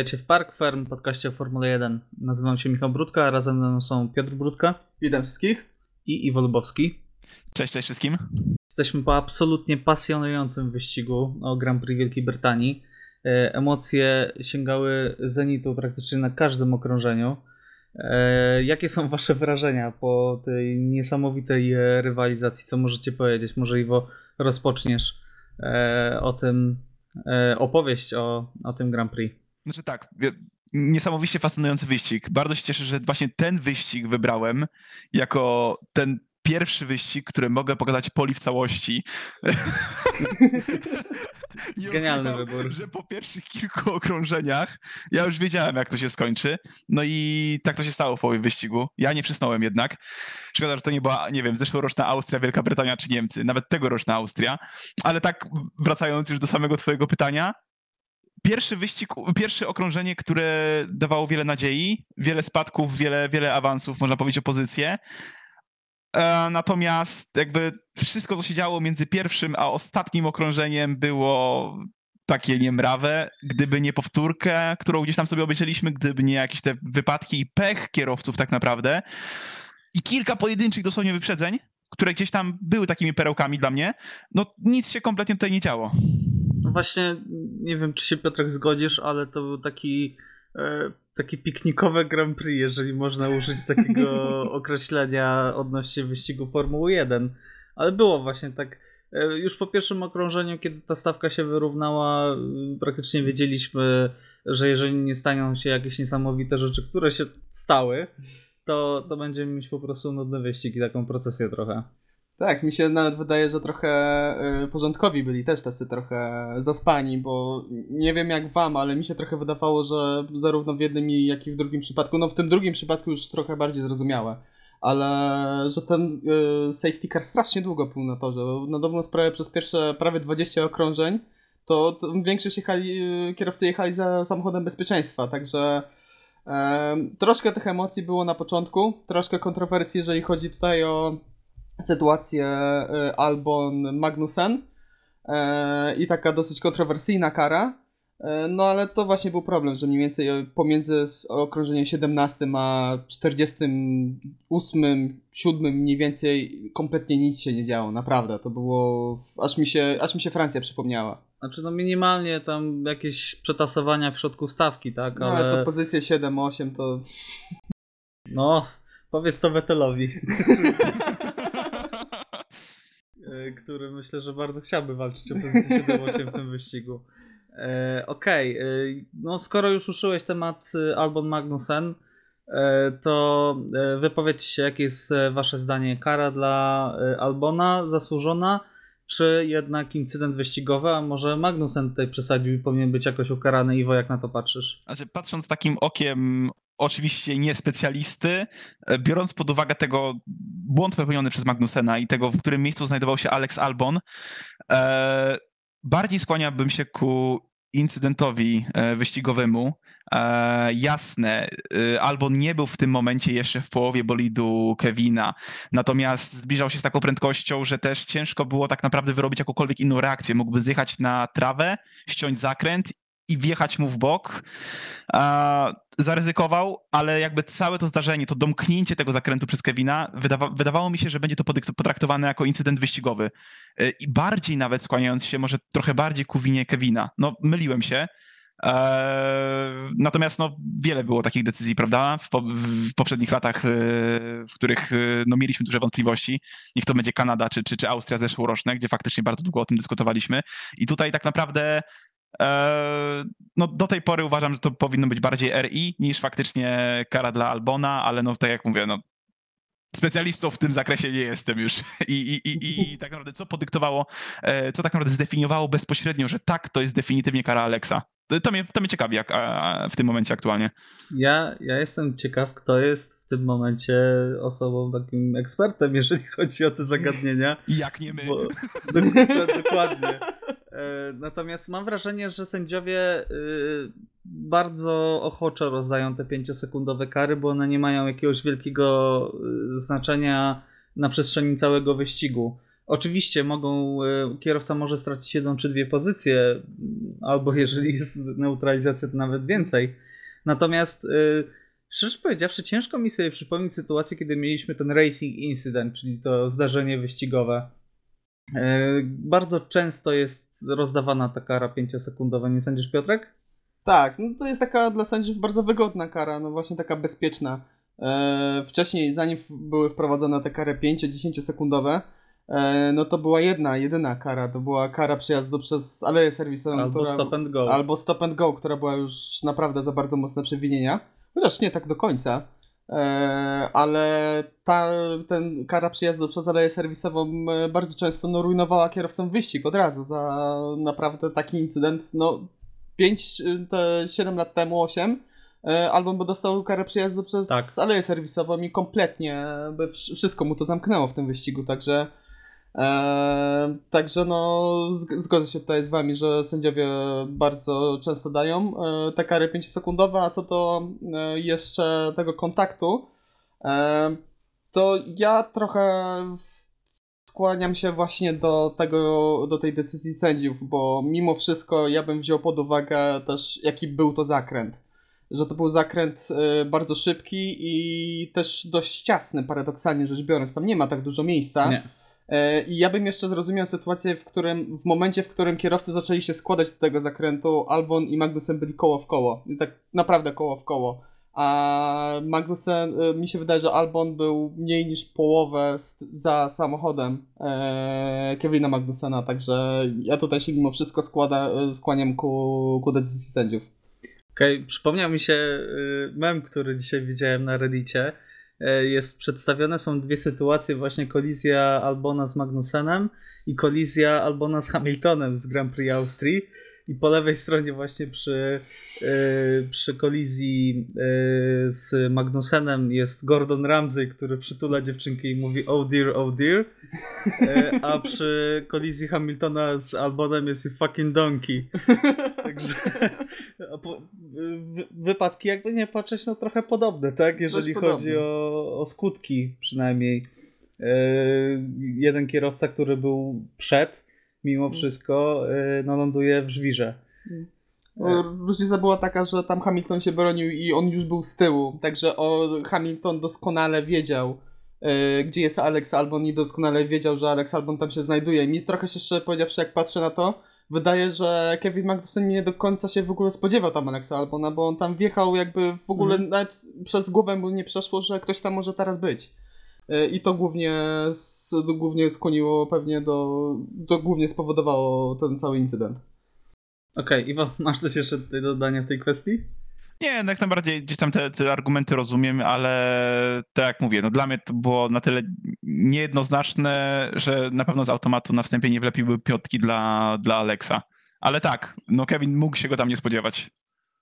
Witajcie w Park Firm, podcaście o Formule 1. Nazywam się Michał Brudka, a razem ze mną są Piotr Brudka. Witam wszystkich. I Iwo Lubowski. Cześć, cześć wszystkim. Jesteśmy po absolutnie pasjonującym wyścigu o Grand Prix Wielkiej Brytanii. E, emocje sięgały zenitu praktycznie na każdym okrążeniu. E, jakie są wasze wrażenia po tej niesamowitej e, rywalizacji? Co możecie powiedzieć? Może Iwo rozpoczniesz o tym, opowieść o, o tym Grand Prix. Znaczy tak, niesamowicie fascynujący wyścig. Bardzo się cieszę, że właśnie ten wyścig wybrałem jako ten pierwszy wyścig, który mogę pokazać poli w całości. Genialny wybór. Że po pierwszych kilku okrążeniach ja już wiedziałem, jak to się skończy. No i tak to się stało w połowie wyścigu. Ja nie przysnąłem jednak. Szkoda, że to nie była, nie wiem, zeszłoroczna Austria, Wielka Brytania czy Niemcy, nawet tegoroczna Austria. Ale tak, wracając już do samego twojego pytania, pierwszy wyścig, pierwsze okrążenie, które dawało wiele nadziei, wiele spadków, wiele, wiele awansów, można powiedzieć, o pozycję. E, natomiast jakby wszystko, co się działo między pierwszym a ostatnim okrążeniem było takie niemrawe. Gdyby nie powtórkę, którą gdzieś tam sobie obejrzeliśmy, gdyby nie jakieś te wypadki i pech kierowców tak naprawdę i kilka pojedynczych dosłownie wyprzedzeń, które gdzieś tam były takimi perełkami dla mnie, no nic się kompletnie tutaj nie działo. No właśnie, nie wiem, czy się Piotrek zgodzisz, ale to był taki e, takie piknikowe Grand Prix, jeżeli można użyć takiego określenia odnośnie wyścigu Formuły 1. Ale było właśnie tak. E, już po pierwszym okrążeniu, kiedy ta stawka się wyrównała, praktycznie wiedzieliśmy, że jeżeli nie staną się jakieś niesamowite rzeczy, które się stały, to, to będziemy mieć po prostu nudny wyścig i taką procesję trochę. Tak, mi się nawet wydaje, że trochę y, porządkowi byli też tacy trochę zaspani, bo nie wiem jak wam, ale mi się trochę wydawało, że zarówno w jednym, jak i w drugim przypadku, no w tym drugim przypadku już trochę bardziej zrozumiałe, ale że ten y, safety car strasznie długo był na torze. Na dobrą sprawę przez pierwsze prawie 20 okrążeń to, to większość jechali, y, kierowcy jechali za samochodem bezpieczeństwa, także troszkę tych emocji było na początku, troszkę kontrowersji, jeżeli chodzi tutaj o sytuację y, Albon Magnussen e, i taka dosyć kontrowersyjna kara. E, no ale to właśnie był problem, że mniej więcej pomiędzy okrążeniem 17 a 48, 7 mniej więcej kompletnie nic się nie działo, naprawdę. To było, aż mi się, aż mi się Francja przypomniała. Znaczy no minimalnie tam jakieś przetasowania w środku stawki, tak? No ale, ale to pozycję 7-8 to... No, powiedz to Vettelowi. E, który myślę, że bardzo chciałby walczyć o pozycję 7-8 w tym wyścigu. E, Okej, okay. E, no skoro już uszyłeś temat e, Albon Magnussen, e, to wypowiedzcie się, jakie jest wasze zdanie. Kara dla Albona zasłużona, czy jednak incydent wyścigowy, a może Magnussen tutaj przesadził i powinien być jakoś ukarany? Iwo, jak na to patrzysz? Znaczy, patrząc takim okiem oczywiście nie specjalisty, e, biorąc pod uwagę tego błąd popełniony przez Magnusena i tego, w którym miejscu znajdował się Alex Albon, e, bardziej skłaniałbym się ku incydentowi e, wyścigowemu. Jasne, Albon nie był w tym momencie jeszcze w połowie bolidu Kevina, natomiast zbliżał się z taką prędkością, że też ciężko było tak naprawdę wyrobić jakąkolwiek inną reakcję. Mógłby zjechać na trawę, ściąć zakręt i wjechać mu w bok. E, zaryzykował, ale jakby całe to zdarzenie, to domknięcie tego zakrętu przez Kevina, wydawa wydawało mi się, że będzie to potraktowane jako incydent wyścigowy. E, I bardziej nawet skłaniając się może trochę bardziej ku winie Kevina. No, myliłem się. Eee, natomiast no, wiele było takich decyzji, prawda, w, po, w poprzednich latach, yy, w których no, mieliśmy duże wątpliwości. Niech to będzie Kanada czy, czy, czy Austria zeszłoroczne, gdzie faktycznie bardzo długo o tym dyskutowaliśmy. I tutaj tak naprawdę no do tej pory uważam, że to powinno być bardziej RI niż faktycznie kara dla Albona, ale no tak jak mówię, no specjalistą w tym zakresie nie jestem już. I, i, i, i tak naprawdę co podyktowało, e, co tak naprawdę zdefiniowało bezpośrednio, że tak, to jest definitywnie kara Alexa. To mnie, to mnie ciekawi jak, a, w tym momencie aktualnie. Ja, ja jestem ciekaw, kto jest w tym momencie osobą takim ekspertem, jeżeli chodzi o te zagadnienia. Jak nie my. Bo, dokładnie. E, natomiast mam wrażenie, że sędziowie y, bardzo ochoczo rozdają te pięciosekundowe kary, bo one nie mają jakiegoś wielkiego y, znaczenia na przestrzeni całego wyścigu. Oczywiście mogą, kierowca może stracić jedną czy dwie pozycje, albo jeżeli jest neutralizacja, to nawet więcej. Natomiast szczerze powiedziawszy, ciężko mi sobie przypomnieć sytuację, kiedy mieliśmy ten racing incident, czyli to zdarzenie wyścigowe. Bardzo często jest rozdawana ta kara 5-sekundowa, nie sądzisz Piotrek? Tak, no to jest taka dla sędziów bardzo wygodna kara, no właśnie taka bezpieczna. E, wcześniej, zanim były wprowadzone te kary 5-10 sekundowe, e, no to była jedna, jedyna kara, to była kara przejazdu przez aleję serwisową. Albo która, stop and go. Albo stop and go, która była już naprawdę za bardzo mocne przewinienia. Chociaż nie tak do końca. E, ale ta ten kara przyjazdu przez aleję serwisową e, bardzo często no, rujnowała kierowcom wyścig od razu za naprawdę taki incydent. No, 5, te 7 lat temu, 8, e, album by dostał karę przyjazdu przez tak. aleję serwisową i kompletnie by wszystko mu to zamknęło w tym wyścigu, także e, także no zgodzę się tutaj z wami, że sędziowie bardzo często dają e, te kary 5-sekundowe, a co do e, jeszcze tego kontaktu, e, to ja trochę skłaniam się właśnie do tego, do tej decyzji sędziów, bo mimo wszystko ja bym wziął pod uwagę też jaki był to zakręt. Że to był zakręt y, bardzo szybki i też dość ciasny, paradoksalnie rzecz biorąc. Tam nie ma tak dużo miejsca. Nie. Y, I ja bym jeszcze zrozumiał sytuację, w którym, w momencie, w którym kierowcy zaczęli się składać do tego zakrętu, Albon i Magnussen byli koło w koło. I tak naprawdę koło w koło a Magnussen, y, mi się wydaje, że Albon był mniej niż połowę za samochodem e, Kevina Magnusena, także ja tutaj się mimo wszystko składa, skłaniam ku, ku decyzji sędziów. Okej, okay. przypomniał mi się mem, który dzisiaj widziałem na Reddicie. E, jest przedstawione. Są dwie sytuacje, właśnie kolizja Albona z Magnusenem i kolizja Albona z Hamiltonem z Grand Prix Austrii i po lewej stronie właśnie przy, yy, przy kolizji yy, z Magnusenem jest Gordon Ramsay, który przytula dziewczynkę i mówi oh dear, oh dear, yy, a przy kolizji Hamiltona z Albonem jest you fucking donkey. Także wypadki jakby nie patrzeć no trochę podobne, tak? Jeżeli chodzi o, o skutki przynajmniej. Jeden kierowca, który był przed mimo mm. wszystko y, no, ląduje w żwirze. Mm. Różnica była taka, że tam Hamilton się bronił i on już był z tyłu, także o, Hamilton doskonale wiedział, y, gdzie jest Alex Albon i doskonale wiedział, że Alex Albon tam się znajduje. Mi trochę się szczerze powiedziawszy, jak patrzę na to, wydaje, że Kevin Magnussen nie do końca się w ogóle spodziewał tam Alexa Albona, bo on tam wjechał jakby w ogóle mm. nawet przez głowę mu nie przeszło, że ktoś tam może teraz być. E, I to głównie, głównie skłoniło pewnie do, to głównie spowodowało ten cały incydent. Okej, okay, Iwo, masz coś jeszcze do dodania w tej kwestii? Nie, no jak najbardziej gdzieś tam te, te, argumenty rozumiem, ale tak jak mówię, no dla mnie to było na tyle niejednoznaczne, że na pewno z automatu na wstępie nie wlepiłby piątki dla, dla Alexa. Ale tak, no Kevin mógł się go tam nie spodziewać.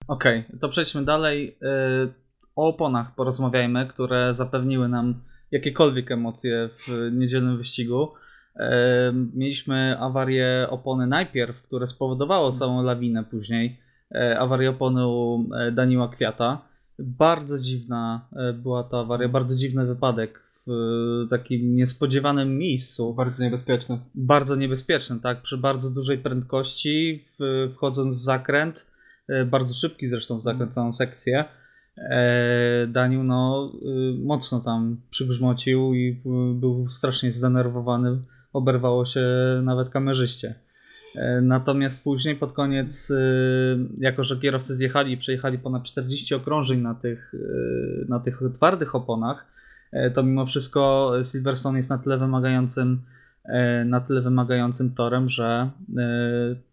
Okej, okay, to przejdźmy dalej. Y, o oponach porozmawiajmy, które zapewniły nam jakiekolwiek emocje w niedzielnym wyścigu. Mieliśmy awarię opony najpierw, które spowodowało całą lawinę później. E, awarię opony u e, Daniła Kwiata. Bardzo dziwna e, była ta awaria, bardzo dziwny wypadek w takim niespodziewanym miejscu. Bardzo niebezpieczny. Bardzo niebezpieczny, tak. Przy bardzo dużej prędkości, wchodząc w zakręt, bardzo szybki zresztą w zakręt, całą sekcję e, Daniel no, y, mocno tam przygrzmocił i był strasznie zdenerwowany. Oberwało się nawet kamerzyście. E, natomiast później pod koniec, y, jako że kierowcy zjechali i przejechali ponad 40 okrążeń na tych, y, na tych twardych oponach, e, to mimo wszystko Silverstone jest na tyle wymagającym e, na tyle wymagającym torem, że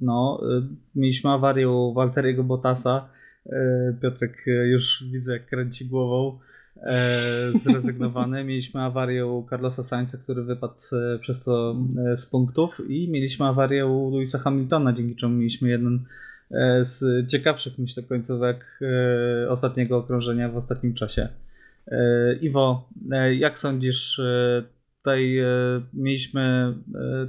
no, mieliśmy awarię u Walteriego Bottasa, E, Piotrek e, już widzę, jak kręci głową. E, zrezygnowany. Mieliśmy awarię u Carlosa Sainza, który wypadł przez to z punktów i mieliśmy awarię u Louisa Hamiltona, dzięki czemu mieliśmy jeden z ciekawszych, myślę, końcówek ostatniego okrążenia w ostatnim czasie. Iwo, jak sądzisz, tutaj mieliśmy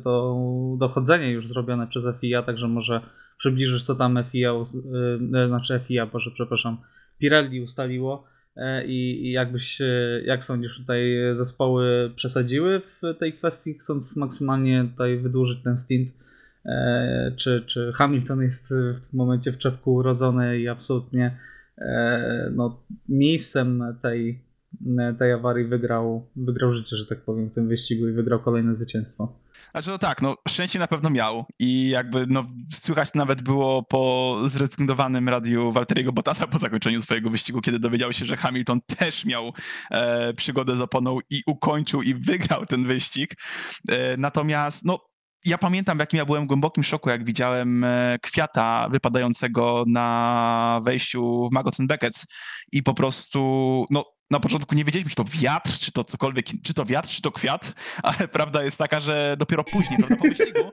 to dochodzenie już zrobione przez FIA, także może przybliżysz, co tam FIA, yy, znaczy FIA, Boże, przepraszam, Pirelli ustaliło. i, i jakbyś, jak sądzisz, tutaj zespoły przesadziły w tej kwestii, chcąc maksymalnie tutaj wydłużyć ten stint? Czy, czy Hamilton jest w tym momencie w czepku urodzony i absolutnie no, miejscem tej, tej awarii wygrał, wygrał życie, że tak powiem, w tym wyścigu i wygrał kolejne zwycięstwo? Znaczy no tak, no szczęście na pewno miał i jakby no słychać nawet było po zrezygnowanym radiu Walteriego Bottasa po zakończeniu swojego wyścigu, kiedy dowiedział się, że Hamilton też miał e, przygodę z oponą i ukończył i wygrał ten wyścig. E, natomiast no ja pamiętam, w jakim ja byłem głębokim szoku, jak widziałem e, kwiata wypadającego na wejściu w Magocen Beckett i po prostu, no na początku nie wiedzieliśmy, czy to wiatr, czy to cokolwiek, czy to wiatr, czy to kwiat, ale prawda jest taka, że dopiero później, prawda, po wyścigu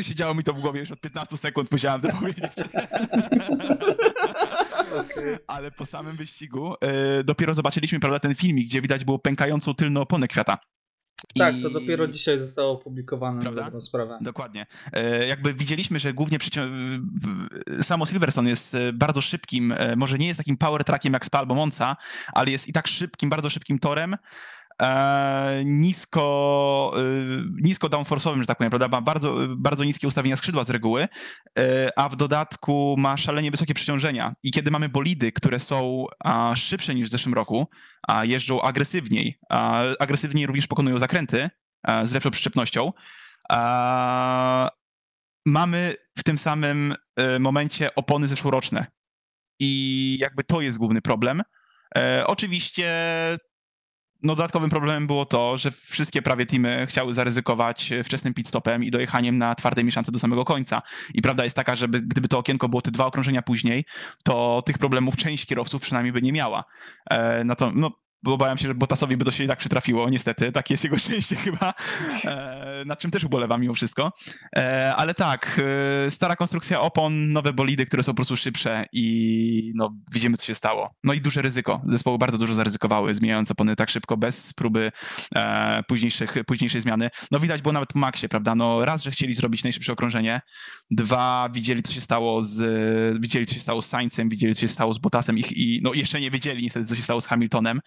siedziało mi to w głowie już od 15 sekund, musiałem to powiedzieć. Ale po samym wyścigu y, dopiero zobaczyliśmy, prawda, ten filmik, gdzie widać było pękającą tylną oponę kwiata. Tak, to dopiero dzisiaj zostało opublikowane Prawda? na dobrą sprawę. Dokładnie. E, jakby widzieliśmy, że głównie samo Silverstone jest e, bardzo szybkim, e, może nie jest takim power trackiem jak Spa albo Monza, ale jest i tak szybkim, bardzo szybkim torem, nisko, e, nisko downforce'owym, że tak powiem, prawda? Ma bardzo, bardzo niskie ustawienia skrzydła z reguły, e, a w dodatku ma szalenie wysokie przeciążenia. I kiedy mamy bolidy, które są szybsze niż w zeszłym roku, a jeżdżą agresywniej, a, agresywniej również pokonują zakręty z lepszą przyczepnością, mamy w tym samym e, momencie opony zeszłoroczne. I jakby to jest główny problem. E, oczywiście no, dodatkowym problemem było to, że wszystkie prawie teamy chciały zaryzykować wczesnym pitstopem i dojechaniem na twardej mieszance do samego końca. I prawda jest taka, że gdyby to okienko było te dwa okrążenia później, to tych problemów część kierowców przynajmniej by nie miała. E, to, no, bo bałem się, że Botasowi by to się i tak przytrafiło, niestety, takie jest jego szczęście chyba, e, nad czym też ubolewam mimo wszystko. E, ale tak, e, stara konstrukcja opon, nowe bolidy, które są po prostu szybsze i no, widzimy, co się stało. No i duże ryzyko. Zespoły bardzo dużo zaryzykowały, zmieniając opony tak szybko, bez próby e, późniejszych, późniejszej zmiany. No widać było nawet po Maxie, prawda? No raz, że chcieli zrobić najszybsze okrążenie, dwa, widzieli, co się stało z, widzieli, co się stało z Saincem, widzieli, co się stało z Botasem ich, i no jeszcze nie wiedzieli niestety, co się stało z Hamiltonem.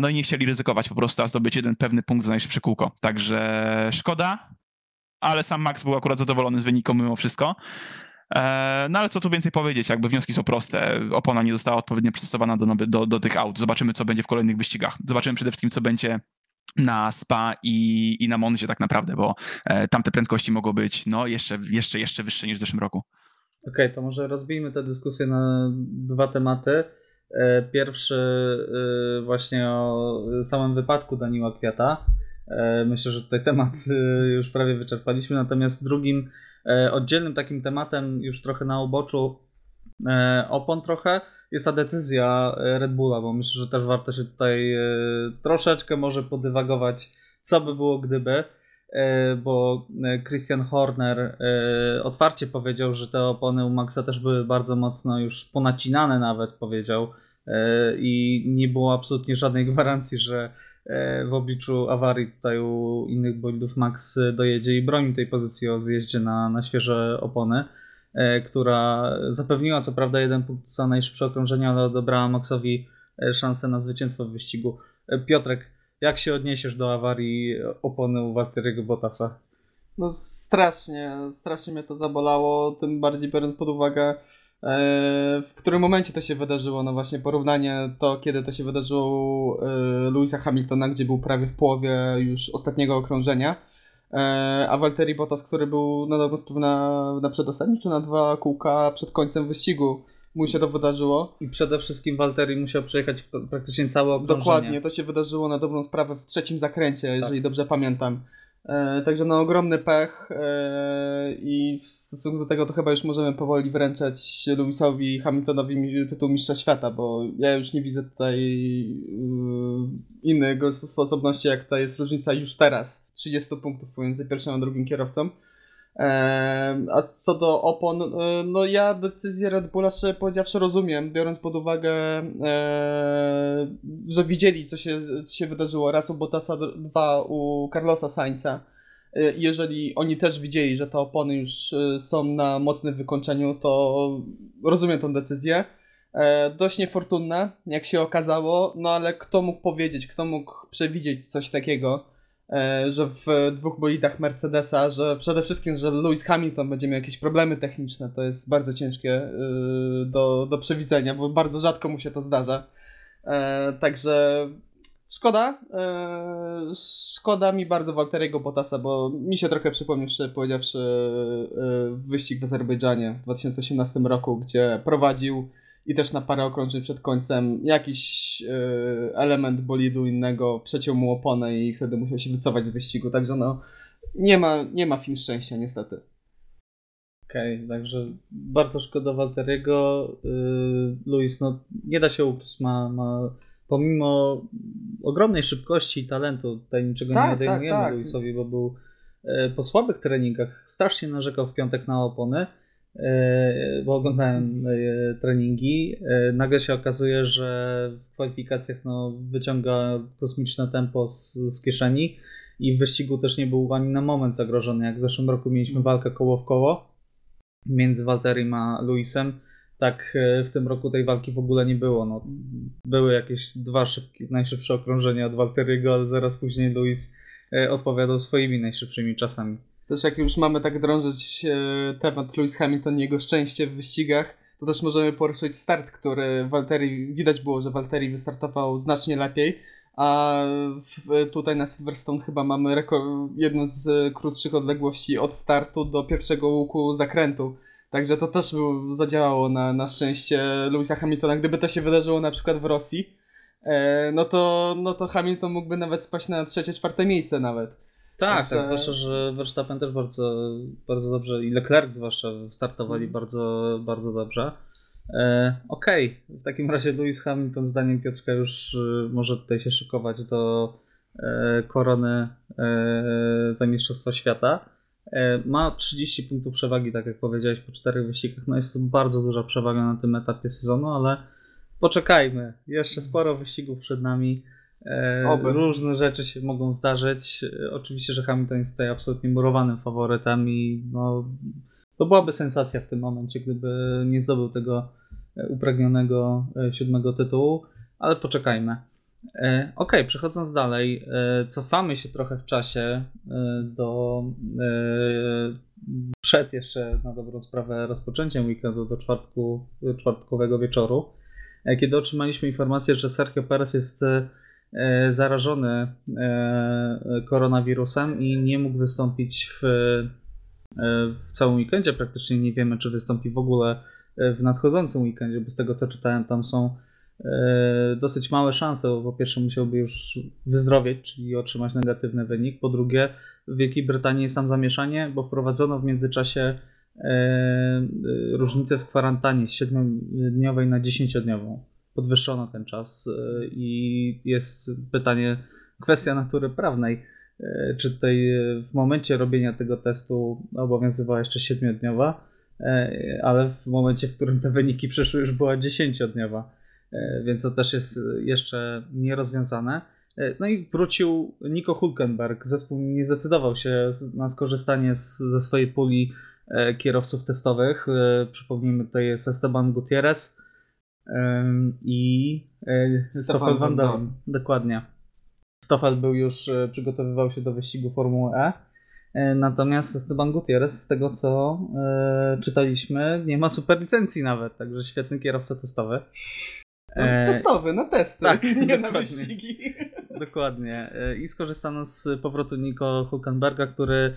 No i nie chcieli ryzykować po prostu, a zdobyć jeden pewny punkt za najszybsze kółko. Także szkoda, ale sam Max był akurat zadowolony z wyniku mimo wszystko. E, no ale co tu więcej powiedzieć, jakby wnioski są proste. Opona nie została odpowiednio przystosowana do, do, do tych aut. Zobaczymy, co będzie w kolejnych wyścigach. Zobaczymy przede wszystkim, co będzie na Spa i, i na Monzie tak naprawdę, bo e, tamte prędkości mogą być no, jeszcze, jeszcze, jeszcze wyższe niż w zeszłym roku. Okej, okay, to może rozbijmy tę dyskusję na dwa tematy. E, pierwszy e, właśnie o samym wypadku Daniła Kwiata. E, myślę, że tutaj temat już prawie wyczerpaliśmy. Natomiast drugim oddzielnym takim tematem, już trochę na uboczu opon trochę, jest ta decyzja Red Bulla, bo myślę, że też warto się tutaj troszeczkę może podywagować, co by było gdyby, bo Christian Horner otwarcie powiedział, że te opony u Maxa też były bardzo mocno już ponacinane nawet, powiedział, E, i nie było absolutnie żadnej gwarancji, że e, w obliczu awarii tutaj u innych bolidów Max dojedzie i broni tej pozycji o zjeździe na, na świeże opony, e, która zapewniła co prawda jeden punkt za najszybsze okrążenie, ale odebrała Maxowi szansę na zwycięstwo w wyścigu. Piotrek, jak się odniesiesz do awarii opony u Walteriego Bottasa? No strasznie, strasznie mnie to zabolało, tym bardziej biorąc pod uwagę E, w którym momencie to się wydarzyło? No właśnie porównanie to, kiedy to się wydarzyło e, Louisa Hamiltona, gdzie był prawie w połowie już ostatniego okrążenia, e, a Valtteri Bottas, który był na dobrą sprawę na, na przedostatnim, czy na dwa kółka przed końcem wyścigu mu się to wydarzyło. I przede wszystkim Walteri musiał przejechać praktycznie całe okrążenie. Dokładnie, to się wydarzyło na dobrą sprawę w trzecim zakręcie, jeżeli tak. dobrze pamiętam. E, także no ogromny pech e, i w stosunku do tego to chyba już możemy powoli wręczać Lewisowi Hamiltonowi tytuł mistrza świata, bo ja już nie widzę tutaj yy, innego sposobności jak ta jest różnica już teraz 30 punktów pomiędzy pierwszym a drugim kierowcą. A co do opon, e, no ja decyzję Red Bulla szczerze powiedziawszy rozumiem, biorąc pod uwagę, e, że widzieli co się, co się wydarzyło raz u Bottasa, dwa u Carlosa Sainza. E, jeżeli oni też widzieli, że te opony już są na mocnym wykończeniu, to rozumiem tę decyzję. E, dość niefortunne, jak się okazało, no ale kto mógł powiedzieć, kto mógł przewidzieć coś takiego, e, że w dwóch bolidach Mercedesa, że przede wszystkim, że Lewis Hamilton będzie miał jakieś problemy techniczne, to jest bardzo ciężkie e, do, do przewidzenia, bo bardzo rzadko mu się to zdarza. E, także szkoda, e, szkoda mi bardzo Walteriego Bottasa, bo mi się trochę przypomniał, szczerze powiedziawszy, e, wyścig w Azerbejdżanie w 2018 roku, gdzie prowadził i też na parę okrążeń przed końcem jakiś y, element bolidu innego przeciął mu oponę i wtedy musiał się wycofać z wyścigu, także no nie ma, nie ma fin szczęścia niestety. Okej, okay, także bardzo szkoda Walteriego. Yy, Luis, no nie da się ukryć, ma, ma pomimo ogromnej szybkości i talentu, tutaj niczego tak, nie odejmujemy tak, tak. Luisowi, bo był yy, po słabych treningach, strasznie narzekał w piątek na opony, E, bo oglądałem e, treningi. E, nagle się okazuje, że w kwalifikacjach no, wyciąga kosmiczne tempo z, z kieszeni i w wyścigu też nie był ani na moment zagrożony. Jak w zeszłym roku mieliśmy walkę koło w koło między Walterim a Luisem, tak w tym roku tej walki w ogóle nie było. No, były jakieś dwa szybkie, najszybsze okrążenia od Walteriego, ale zaraz później Luis odpowiadał swoimi najszybszymi czasami. Też jak już mamy tak drążyć e, temat Lewis Hamilton i jego szczęście w wyścigach, to też możemy poruszyć start, który Walteri, widać było, że Walteri wystartował znacznie lepiej, a w, tutaj na Silverstone chyba mamy rekord, jedną z krótszych odległości od startu do pierwszego łuku zakrętu. Także to też był, zadziałało na, na szczęście Lewisa Hamiltona. Gdyby to się wydarzyło na przykład w Rosji, e, no, to, no to Hamilton mógłby nawet spaść na trzecie, czwarte miejsce nawet. Tak, tak, zwłaszcza, że Verstappen też bardzo, bardzo dobrze i Leclerc zwłaszcza startowali mm. bardzo, bardzo dobrze. E, Okej, okay. w takim razie Lewis Hamilton zdaniem Piotrka już y, może tutaj się szykować do e, korony e, za Mistrzostwa Świata. E, ma 30 punktów przewagi, tak jak powiedziałeś, po czterech wyścigach. No jest to bardzo duża przewaga na tym etapie sezonu, ale poczekajmy. Jeszcze sporo wyścigów przed nami. E, Oby. Różne rzeczy się mogą zdarzyć. E, oczywiście, że Hamilton jest tutaj absolutnie murowanym faworytem i no, to byłaby sensacja w tym momencie, gdyby nie zdobył tego e, upragnionego siódmego tytułu, ale poczekajmy. Ok, przechodząc dalej, cofamy się trochę w czasie do przed jeszcze na dobrą sprawę rozpoczęciem weekendu do czwartku, czwartkowego wieczoru, kiedy otrzymaliśmy informację, że Sergio Perez jest zarażony e, koronawirusem i nie mógł wystąpić w, e, w całym weekendzie. Praktycznie nie wiemy, czy wystąpi w ogóle w nadchodzącym weekendzie, bo z tego co czytałem, tam są dosyć małe szanse, bo po pierwsze musiałby już wyzdrowieć, czyli otrzymać negatywny wynik. Po drugie, w Wielkiej Brytanii jest tam zamieszanie, bo wprowadzono w międzyczasie różnicę w kwarantannie z 7-dniowej na 10-dniową podwyższono ten czas e, i jest pytanie, kwestia natury prawnej. E, czy tutaj e, w momencie robienia tego testu obowiązywała jeszcze 7-dniowa, ale w momencie, w którym te wyniki przyszły, już była 10-dniowa, więc to też jest jeszcze nierozwiązane. No i wrócił Nico Hulkenberg. Zespół nie zdecydował się na skorzystanie z, ze swojej puli kierowców testowych. Przypomnijmy, tutaj jest Esteban Gutierrez, i e, Stoffel Van Dorn. Dokładnie. Stoffel był już, e, przygotowywał się do wyścigu Formuły E. e natomiast Esteban Gutierrez, z tego co czytaliśmy, nie ma super licencji nawet, także świetny kierowca testowy. No, testowy, na testy, tak, nie dokładnie. na wyścigi. Dokładnie. I skorzystano z powrotu Nico Hulkenberga, który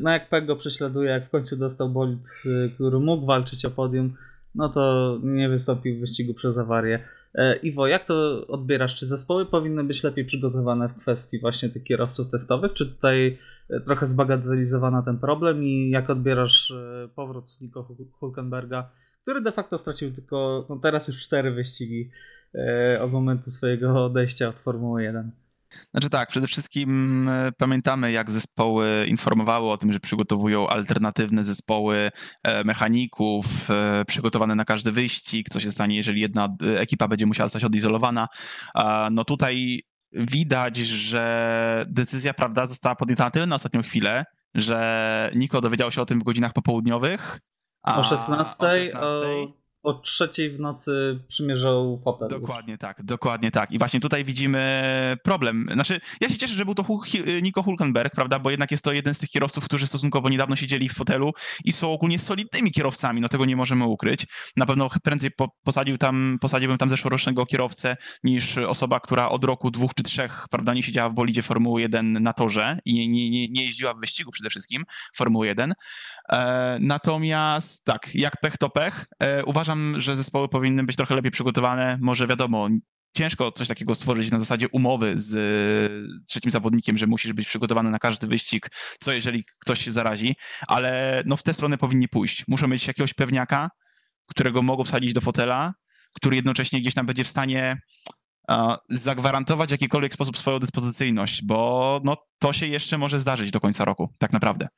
no jak Pego prześladuje, jak w końcu dostał bolid, który mógł walczyć o podium, no to nie wystąpił w wyścigu przez awarię. E, Iwo, jak to odbierasz? Czy zespoły powinny być lepiej przygotowane w kwestii właśnie tych kierowców testowych? Czy tutaj e, trochę zbagatelizowano ten problem i jak odbierasz e, powrót Nico Hulkenberga, który de facto stracił tylko no teraz już cztery wyścigi od momentu swojego odejścia od Formuły 1? Znaczy tak, przede wszystkim e, pamiętamy, jak zespoły informowały o tym, że przygotowują alternatywne zespoły e, mechaników, e, przygotowane na każdy wyścig, co się stanie, jeżeli jedna ekipa będzie musiała zostać odizolowana. No tutaj widać, że decyzja, prawda, została podjęta na tyle na ostatnią chwilę, że Niko dowiedział się o tym w godzinach popołudniowych. O 16, o 16 o trzeciej w nocy przymierzał fotel. Dokładnie tak, dokładnie tak. I właśnie tutaj widzimy problem. Znaczy, ja się cieszę, że był to Nico Hulkenberg, prawda, bo jednak jest to jeden z tych kierowców, którzy stosunkowo niedawno siedzieli w fotelu i są ogólnie solidnymi kierowcami, no tego nie możemy ukryć. Na pewno prędzej po, posadził tam, posadziłbym tam zeszłorocznego kierowcę niż osoba, która od roku dwóch czy trzech, prawda, nie siedziała w bolidzie Formuły 1 na torze i nie, nie, nie jeździła w wyścigu przede wszystkim Formuły 1. E, natomiast tak, jak pech to pech. E, uważam, że zespoły powinny być trochę lepiej przygotowane. Może wiadomo, ciężko coś takiego stworzyć na zasadzie umowy z e, trzecim zawodnikiem, że musisz być przygotowany na każdy wyścig, co jeżeli ktoś się zarazi, ale no w tę stronę powinni pójść. Muszą mieć jakiegoś pewniaka, którego mogą wsadzić do fotela, który jednocześnie gdzieś tam będzie w stanie zagwarantować w jakikolwiek sposób swoją dyspozycyjność, bo no, to się jeszcze może zdarzyć do końca roku, tak naprawdę.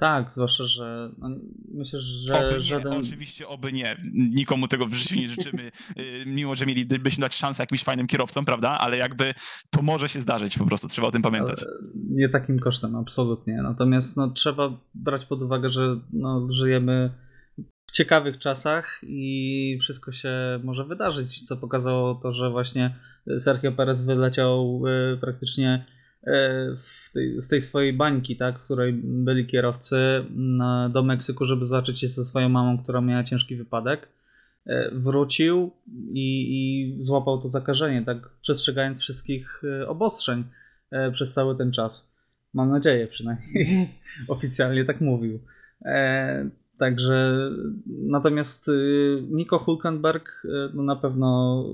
Tak, zwłaszcza, że no, myślę, że oby żaden... Nie, oczywiście oby nie. Nikomu tego w życiu nie życzymy, y, mimo że mielibyśmy dać szansę jakimś fajnym kierowcom, prawda? Ale jakby to może się zdarzyć po prostu, trzeba o tym pamiętać. Ale nie takim kosztem, absolutnie. Natomiast no, trzeba brać pod uwagę, że no, żyjemy w ciekawych czasach i wszystko się może wydarzyć, co pokazało to, że właśnie Sergio Perez wyleciał y, praktycznie y, tej, z tej swojej bańki, tak, w której byli kierowcy do Meksyku, żeby zobaczyć się ze swoją mamą, która miała ciężki wypadek. Y, wrócił i, i złapał to zakażenie, tak przestrzegając wszystkich obostrzeń przez cały ten czas. Mam nadzieję przynajmniej. Oficjalnie tak mówił. Także natomiast Nico Hulkenberg no na pewno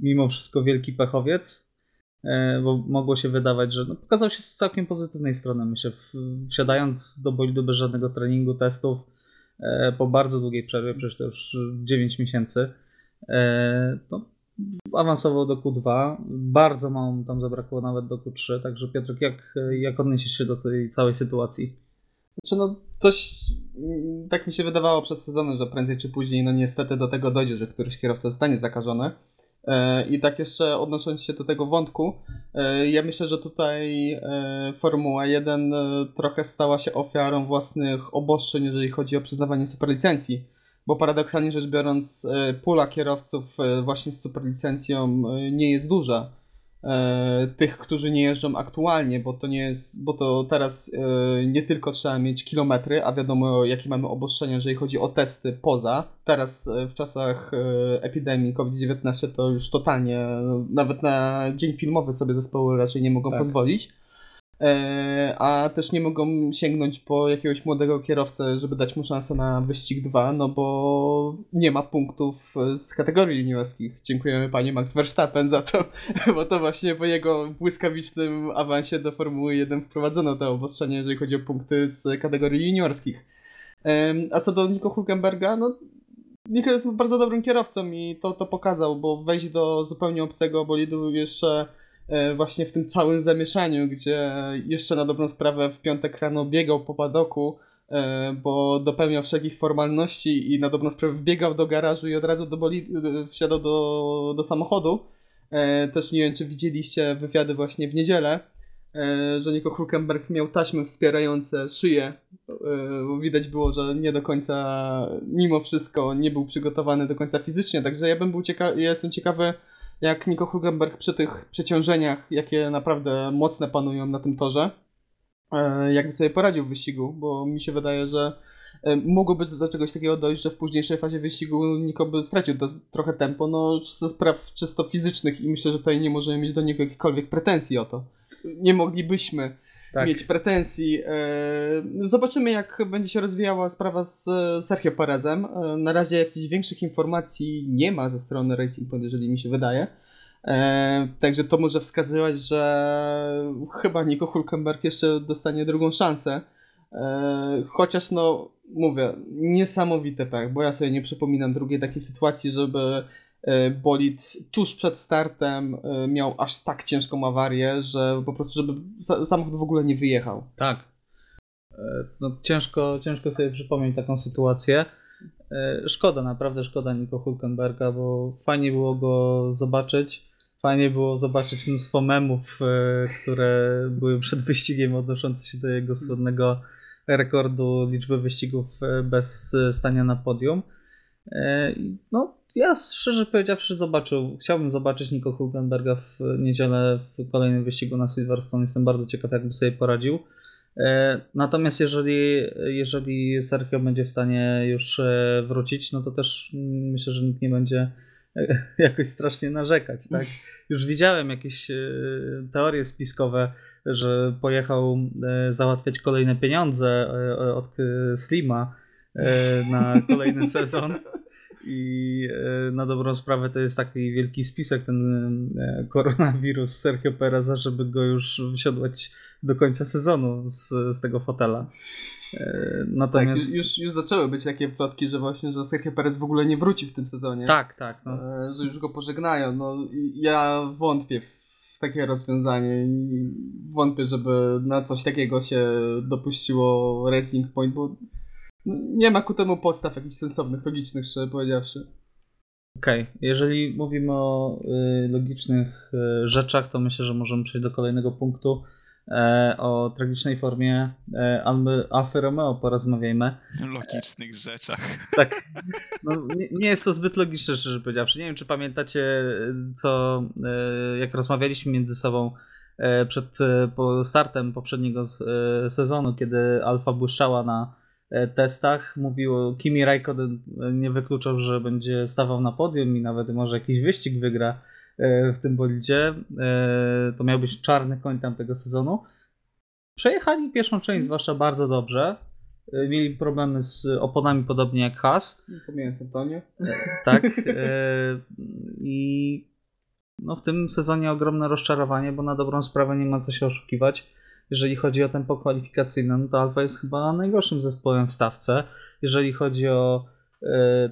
mimo wszystko wielki pechowiec, bo mogło się wydawać, że no pokazał się z całkiem pozytywnej strony. Myślę, wsiadając do bolidu bez żadnego treningu, testów, po bardzo długiej przerwie, przecież to już 9 miesięcy, no, awansował do Q2. Bardzo mało mu tam zabrakło nawet do Q3. Także Piotrek, jak, jak odniesiesz się do tej całej sytuacji? Znaczy no, dość, mm, tak mi się wydawało przed sezonem, że prędzej czy później, no niestety do tego dojdzie, że któryś kierowca zostanie zakażony. E, I tak jeszcze odnosząc się do tego wątku, e, ja myślę, że tutaj e, Formuła 1 trochę stała się ofiarą własnych obostrzeń, jeżeli chodzi o przyznawanie superlicencji. Bo paradoksalnie rzecz biorąc, pula kierowców właśnie z superlicencją nie jest duża. E, tych, którzy nie jeżdżą aktualnie, bo to nie jest, bo to teraz e, nie tylko trzeba mieć kilometry, a wiadomo jakie mamy obostrzenia, jeżeli chodzi o testy poza. Teraz e, w czasach epidemii COVID-19 to już totalnie, nawet na dzień filmowy sobie zespoły raczej nie mogą tak. pozwolić. E, a też nie mogą sięgnąć po jakiegoś młodego kierowcę, żeby dać mu szansę na wyścig 2, no bo nie ma punktów z kategorii juniorskich. Dziękujemy panie Max Verstappen za to, bo to właśnie po jego błyskawicznym awansie do Formuły 1 wprowadzono to obostrzenie, jeżeli chodzi o punkty z kategorii juniorskich. A co do Nico Hulkenberga, no Nico jest bardzo dobrym kierowcą i to, to pokazał, bo wejść do zupełnie obcego bolidu jeszcze E, właśnie w tym całym zamieszaniu, gdzie jeszcze na dobrą sprawę w piątek rano biegał po padoku, e, bo dopełniał wszelkich formalności i na dobrą sprawę wbiegał do garażu i od razu do boli, e, wsiadał do, do samochodu. Też nie wiem, czy widzieliście wywiady właśnie w niedzielę, że Nico Hulkenberg miał taśmy wspierające szyję, widać było, że nie do końca, mimo wszystko, nie był przygotowany do końca fizycznie, także ja bym był ciekawy, ja jestem ciekawy, jak Nico Hulkenberg przy tych przeciążeniach, jakie naprawdę mocne panują na tym torze, e, jakby sobie poradził w wyścigu, bo mi się wydaje, że e, mogłoby do czegoś takiego dojść, że w późniejszej fazie wyścigu Niko by stracił to, trochę tempo, no ze spraw czysto fizycznych i myślę, że tutaj nie możemy mieć do niego jakichkolwiek pretensji o to. Nie moglibyśmy tak. mieć pretensji. E, zobaczymy, jak będzie się rozwijała sprawa z Sergio Perezem. E, na razie jakichś większych informacji nie ma ze strony Racing Point, jeżeli mi się wydaje. E, także to może wskazywać, że chyba Nico Hulkenberg jeszcze dostanie drugą szansę. Chociaż no, mówię, niesamowite pech, bo ja sobie nie przypominam drugiej takiej sytuacji, żeby E, bolid tuż przed startem e, miał aż tak ciężką awarię, że po prostu, żeby samochód w ogóle nie wyjechał. Tak. E, no, ciężko, ciężko sobie przypomnieć taką sytuację. Szkoda, naprawdę szkoda Niko Hulkenberga, bo fajnie było go zobaczyć. Fajnie było zobaczyć mnóstwo memów, które były przed wyścigiem odnoszące się do jego słynnego rekordu liczby wyścigów bez stania na podium. No, ja szczerze powiedziawszy zobaczył, chciałbym zobaczyć Nico Hulkenberga w niedzielę w kolejnym wyścigu na Silverstone. Jestem bardzo ciekaw, jakby sobie poradził. Natomiast jeżeli, jeżeli Sergio będzie w stanie już wrócić, no to też myślę, że nikt nie będzie jakoś strasznie narzekać, tak? Już widziałem jakieś teorie spiskowe, że pojechał załatwiać kolejne pieniądze od Slima na kolejny sezon. I na dobrą sprawę to jest taki wielki spisek, ten koronawirus Sergio Pereza, żeby go już wysiodłać do końca sezonu z, z tego fotela. Natomiast... Tak, już, już zaczęły być takie plotki, że właśnie, że Sergio Perez w ogóle nie wróci w tym sezonie. Tak, tak. No. Że już go pożegnają. No, ja wątpię w, w takie rozwiązanie. Wątpię, żeby na coś takiego się dopuściło Racing Point, bo nie ma ku temu podstaw jakichś sensownych, logicznych, szczerze powiedziawszy. Okej, okay. jeżeli mówimy o y, logicznych y, rzeczach, to myślę, że możemy przejść do kolejnego punktu. E, o tragicznej formie e, Alfy Romeo porozmawiajmy. Logicznych rzeczach. Tak. No, nie, nie, jest to zbyt logiczne, szczerze powiedziawszy. Nie wiem, czy pamiętacie, co, e, jak rozmawialiśmy między sobą e, przed e, startem poprzedniego e, sezonu, kiedy Alfa błyszczała na E, testach mówiło, Kimi Raikkonen nie wykluczał, że będzie stawał na podium i nawet może jakiś wyścig wygra e, w tym bolidzie. E, to miał być czarny koń tamtego sezonu. Przejechali pierwszą część zwłaszcza bardzo dobrze. Mieli problemy z oponami podobnie jak Haas. Pomijając Antonio. Tak. I no w tym sezonie ogromne rozczarowanie, bo na dobrą sprawę nie ma co się oszukiwać jeżeli chodzi o tempo kwalifikacyjne, no to Alfa jest chyba najgorszym zespołem w stawce. Jeżeli chodzi o y,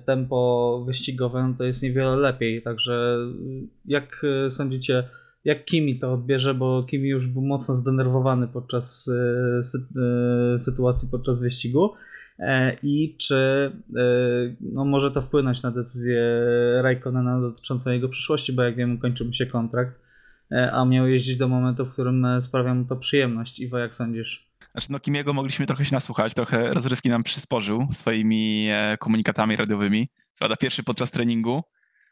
tempo wyścigowe, no to jest niewiele lepiej. Także y, jak y, sądzicie, jak Kimi to odbierze, bo Kimi już był mocno zdenerwowany podczas sy sytuacji podczas wyścigu e, i czy no, może to wpłynąć na decyzję Raikkonena dotyczącą jego przyszłości, bo jak wiemy kończy mu się kontrakt E, a miał jeździć do momentu, w którym e, sprawia mu to przyjemność. Iwo, jak sądzisz? Znaczy, no Kimiego mogliśmy trochę się nasłuchać, trochę rozrywki nam przysporzył swoimi e, komunikatami radiowymi. Prawda, pierwszy podczas treningu,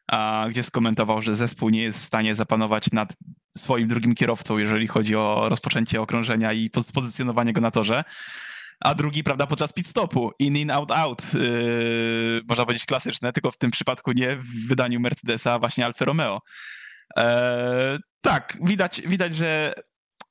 a, gdzie skomentował, że zespół nie jest w stanie zapanować nad swoim drugim kierowcą, jeżeli chodzi o rozpoczęcie okrążenia i pozycjonowanie go na torze. A drugi, prawda, podczas pit stopu. In, in, out, out. Yy, można powiedzieć klasyczne, tylko w tym przypadku nie w wydaniu Mercedesa, właśnie Alfa Romeo. Eee, tak, widać, widać, że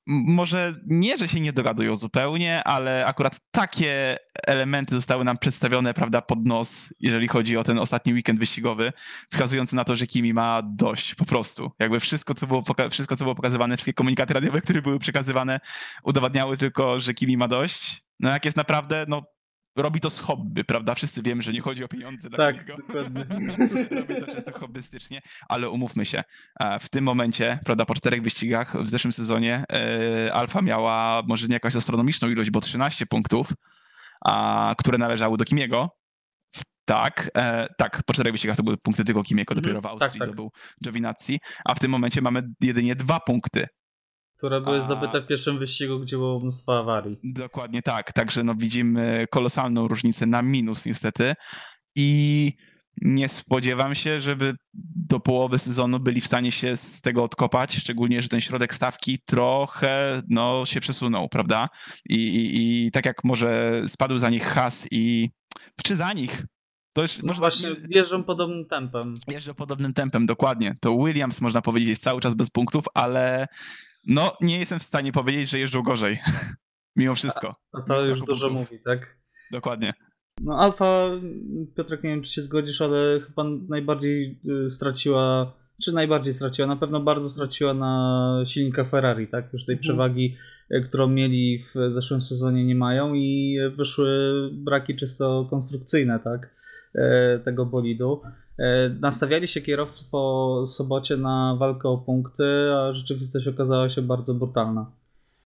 może nie, że się nie dogadują zupełnie, ale akurat takie elementy zostały nam przedstawione, prawda, pod nos, jeżeli chodzi o ten ostatni weekend wyścigowy, wskazujący na to, że Kimi ma dość po prostu. Jakby wszystko, co było, wszystko, co było pokazywane, wszystkie komunikaty radiowe, które były przekazywane, udowadniały tylko, że Kimi ma dość. No jak jest naprawdę, no robi to z hobby, prawda? Wszyscy wiemy, że nie chodzi o pieniądze dla tak, niego. dokładnie. robi to często hobbystycznie, ale umówmy się, e, w tym momencie, prawda, po czterech wyścigach w zeszłym sezonie e, Alfa miała może nie jakąś astronomiczną ilość, bo 13 punktów, a, które należały do Kimiego. Tak, e, tak, po czterech wyścigach to były punkty tylko Kimiego, mhm. dopiero w Austrii tak, tak. to był Giovinazzi, a w tym momencie mamy jedynie dwa punkty które były zdobyte w pierwszym wyścigu, gdzie było mnóstwo awarii. Dokładnie tak, także no widzimy kolosalną różnicę na minus niestety i nie spodziewam się, żeby do połowy sezonu byli w stanie się z tego odkopać, szczególnie, że ten środek stawki trochę no, się przesunął, prawda? I, i, i tak jak może spadł za nich has i czy za nich, to już no można... właśnie jeżdżą podobnym tempem. Jeżdżą podobnym tempem, dokładnie. To Williams, można powiedzieć, jest cały czas bez punktów, ale no, nie jestem w stanie powiedzieć, że jeżdżą gorzej. Mimo wszystko. A, a to już dużo punktów. mówi, tak? Dokładnie. No Alfa, Piotrek, nie wiem czy się zgodzisz, ale chyba najbardziej y, straciła, czy najbardziej straciła, na pewno bardzo straciła na silnikach Ferrari, tak? Już tej mhm. przewagi, y, którą mieli w zeszłym sezonie nie mają i wyszły braki czysto konstrukcyjne, tak? Y, tego bolidu. E, nastawiali się kierowcy po sobocie na walkę o punkty, a rzeczywistość okazała się bardzo brutalna.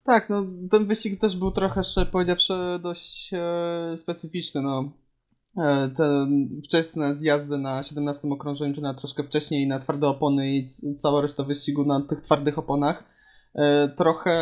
Tak, no ten wyścig też był trochę, powiedziawszy, dość e, specyficzny. No. E, te wczesne zjazdy na 17 okrążeniu, czy na troszkę wcześniej na twarde opony i cała reszta wyścigu na tych twardych oponach e, trochę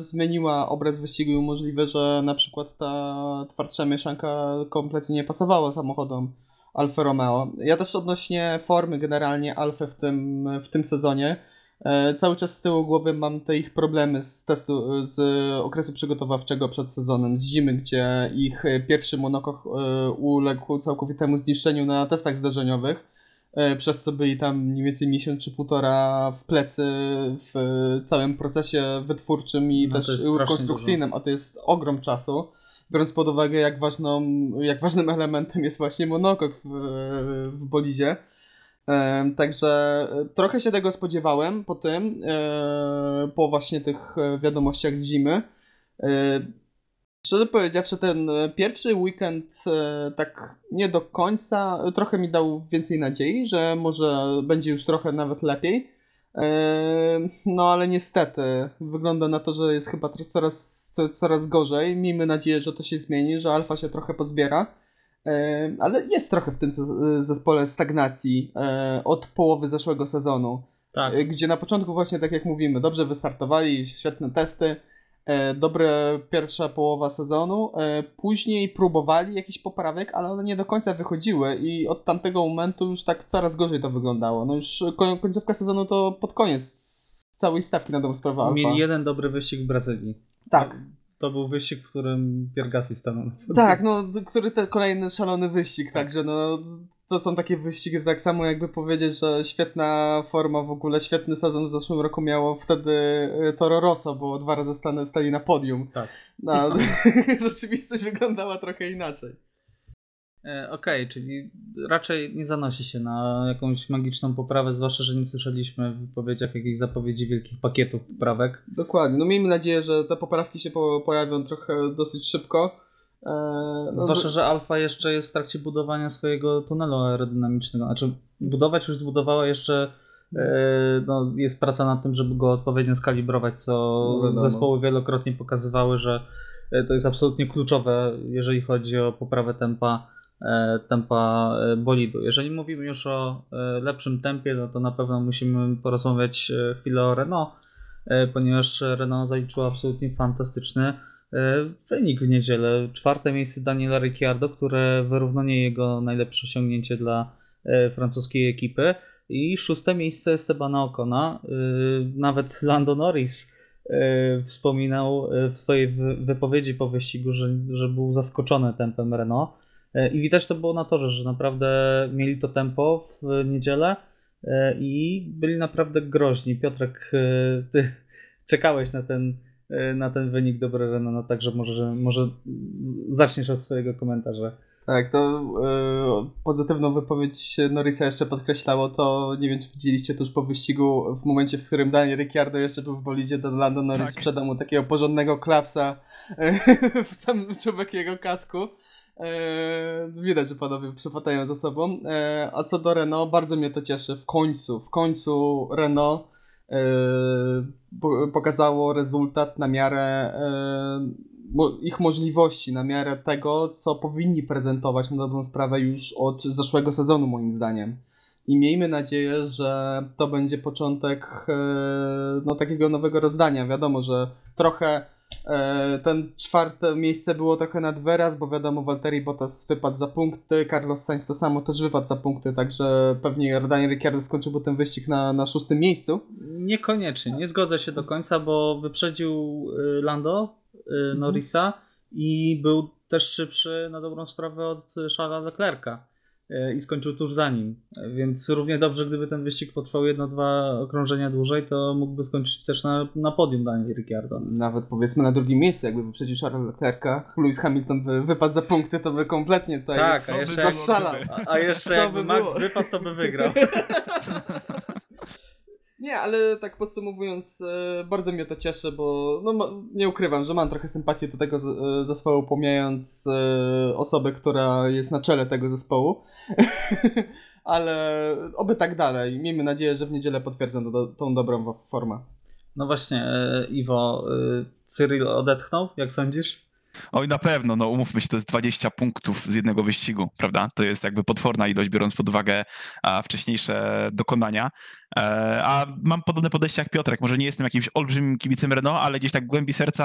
zmieniła obraz wyścigu i możliwe, że na przykład ta twardsza mieszanka kompletnie nie pasowała samochodom Alfa Romeo. Ja też odnośnie formy generalnie Alfy w tym, w tym sezonie. E, cały czas z tyłu głowy mam te ich problemy z testu, z okresu przygotowawczego przed sezonem, z zimy, gdzie ich pierwszy monokoch e, uległ całkowitemu zniszczeniu na testach zdarzeniowych, e, przez co byli tam mniej więcej miesiąc czy półtora w plecy w całym procesie wytwórczym i No też konstrukcyjnym, a to jest ogrom czasu. Biorąc pod uwagę, jak, ważną, jak ważnym elementem jest właśnie monokok w, w bolidzie. Także e, trochę się tego spodziewałem po tym, e, po właśnie tych e, wiadomościach z zimy. Szczerze powiedziawszy, ten pierwszy weekend tak nie do końca, trochę mi dał więcej nadziei, że może będzie już trochę nawet lepiej. No ale niestety wygląda na to, że jest chyba coraz, co- coraz gorzej. Miejmy nadzieję, że to się zmieni, że Alfa się trochę pozbiera. Ale jest trochę w tym ze- zespole stagnacji e, od połowy zeszłego sezonu, Tak. e, gdzie na początku właśnie tak jak mówimy, dobrze wystartowali, świetne testy, dobre pierwsza połowa sezonu, e, później próbowali jakiś poprawek, ale one nie do końca wychodziły i od tamtego momentu już tak coraz gorzej to wyglądało. No już koń- końcówka sezonu to pod koniec całej stawki na dobrą sprawę Alfa. Mieli jeden dobry wyścig w Brazylii. Tak. To był wyścig, w którym Piergassi stanął. Tak, no, który to kolejny szalony wyścig, także no, to są takie wyścigi, tak samo jakby powiedzieć, że świetna forma w ogóle, świetny sezon w zeszłym roku miało wtedy y, Toro Rosso, bo dwa razy stali, stali na podium. Tak. No, rzeczywistość wyglądała trochę inaczej. E, Okej, czyli raczej nie zanosi się na jakąś magiczną poprawę, zwłaszcza, że nie słyszeliśmy w wypowiedziach jakichś zapowiedzi wielkich pakietów poprawek. Dokładnie, no miejmy nadzieję, że te poprawki się po, pojawią trochę dosyć szybko. E, no, Zwłaszcza, że Alfa jeszcze jest w trakcie budowania swojego tunelu aerodynamicznego. Znaczy, budować już zbudowała jeszcze. e, No, jest praca nad tym, żeby go odpowiednio skalibrować, co No zespoły wielokrotnie pokazywały, że e, to jest absolutnie kluczowe, jeżeli chodzi o poprawę tempa, tempa bolidu. Jeżeli mówimy już o lepszym tempie, no to na pewno musimy porozmawiać chwilę o Renault, ponieważ Renault zaliczyło absolutnie fantastyczny wynik w niedzielę. Czwarte miejsce Daniela Ricciardo, które wyrównanie jego najlepsze osiągnięcie dla e, francuskiej ekipy. I szóste miejsce Estebana Ocona. E, Nawet Lando Norris e, wspominał e, w swojej wy- wypowiedzi po wyścigu, że, że był zaskoczony tempem Renault. E, I widać to było na torze, że naprawdę mieli to tempo w niedzielę e, i byli naprawdę groźni. Piotrek, e, ty czekałeś na ten, e, na ten wynik dobre Renault, no także może, może zaczniesz od swojego komentarza. Tak, to y, pozytywną wypowiedź Norrica jeszcze podkreślało, to nie wiem czy widzieliście tuż po wyścigu, w momencie, w którym Daniel Ricciardo jeszcze był w bolidzie, to Lando Norris Tak. sprzedał mu takiego porządnego klapsa y, w sam czubek jego kasku. Y, widać, że panowie przypadają za sobą. A co do Renault, bardzo mnie to cieszy. W końcu, w końcu Renault pokazało rezultat na miarę mo- ich możliwości, na miarę tego, co powinni prezentować na dobrą sprawę już od zeszłego sezonu, moim zdaniem. I miejmy nadzieję, że to będzie początek e, no, takiego nowego rozdania. Wiadomo, że trochę e, ten czwarte miejsce było trochę nad wyraz, bo wiadomo, Valtteri Bottas wypadł za punkty, Carlos Sainz to samo też wypadł za punkty, także pewnie Daniel Ricciardo skończyłby ten wyścig na, na szóstym miejscu. Niekoniecznie, nie zgodzę się do końca, bo wyprzedził y, Lando y, Norrisa i był też szybszy na dobrą sprawę od Charlesa Leclerca i skończył tuż za nim. Więc równie dobrze, gdyby ten wyścig potrwał jedno-dwa okrążenia dłużej, to mógłby skończyć też na, na podium Daniel Ricciardo. Nawet powiedzmy na drugim miejscu, jakby wyprzedził Charlesa Leclerca, Lewis Hamilton by wypadł za punkty, to by kompletnie tutaj Tak, a by jeszcze, gdyby? a, a jeszcze jakby by Max wypadł, to by wygrał. Nie, ale tak podsumowując, e, bardzo mnie to cieszy, bo no, nie ukrywam, że mam trochę sympatii do tego e, zespołu, pomijając e, osobę, która jest na czele tego zespołu. ale oby tak dalej. Miejmy nadzieję, że w niedzielę potwierdzą do, tą dobrą formę. No właśnie, Iwo, Cyril odetchnął, jak sądzisz? Oj, na pewno, no umówmy się, to jest 20 punktów z jednego wyścigu, prawda? To jest jakby potworna ilość, biorąc pod uwagę a, wcześniejsze dokonania. E, a mam podobne podejście jak Piotrek. Może nie jestem jakimś olbrzymim kibicem Renault, ale gdzieś tak w głębi serca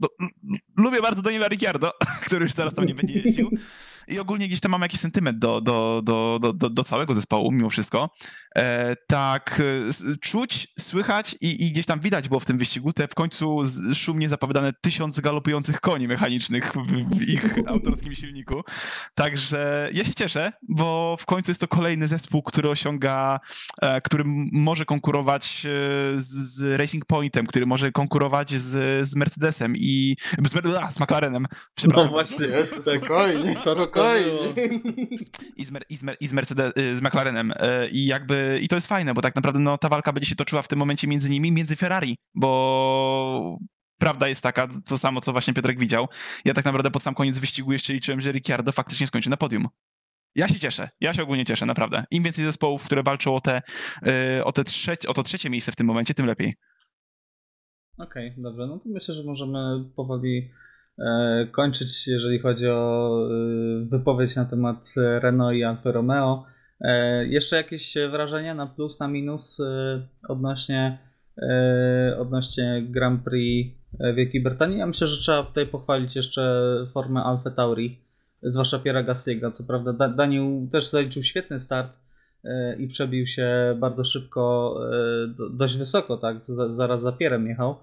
no, lubię bardzo Daniela Ricciardo, który już zaraz tam nie będzie jeździł. I ogólnie gdzieś tam mam jakiś sentyment do, do, do, do, do, całego zespołu, mimo wszystko. E, tak, e, czuć, słychać i, i gdzieś tam widać było w tym wyścigu te w końcu szumnie zapowiadane tysiąc galopujących koni mechanicznych w, w ich autorskim silniku. Także ja się cieszę, bo w końcu jest to kolejny zespół, który osiąga, e, który może konkurować e, z Racing Pointem, który może konkurować z, z Mercedesem i z, a, z McLarenem. Przepraszam. No właśnie, spokojnie, spokojnie. I z, i, z, i z, Mercedes, y, z McLarenem. Y, I jakby, i to jest fajne, bo tak naprawdę no, ta walka będzie się toczyła w tym momencie między nimi, między Ferrari, bo prawda jest taka, to samo, co właśnie Piotrek widział. Ja tak naprawdę pod sam koniec wyścigu jeszcze liczyłem, że Ricciardo faktycznie skończy na podium. Ja się cieszę, ja się ogólnie cieszę, naprawdę. Im więcej zespołów, które walczą o, te, y, o, te trzecie, o to trzecie miejsce w tym momencie, tym lepiej. Okej, okay, dobrze. No to myślę, że możemy powoli e, kończyć, jeżeli chodzi o e, wypowiedź na temat Renault i Alfa Romeo. E, jeszcze jakieś wrażenia na plus, na minus e, odnośnie, e, odnośnie Grand Prix Wielkiej Brytanii? Ja myślę, że trzeba tutaj pochwalić jeszcze formę Alfa Tauri, zwłaszcza Piera Gastiego. Co prawda Daniel też zaliczył świetny start e, i przebił się bardzo szybko, dość wysoko, tak, zaraz za Pierem jechał.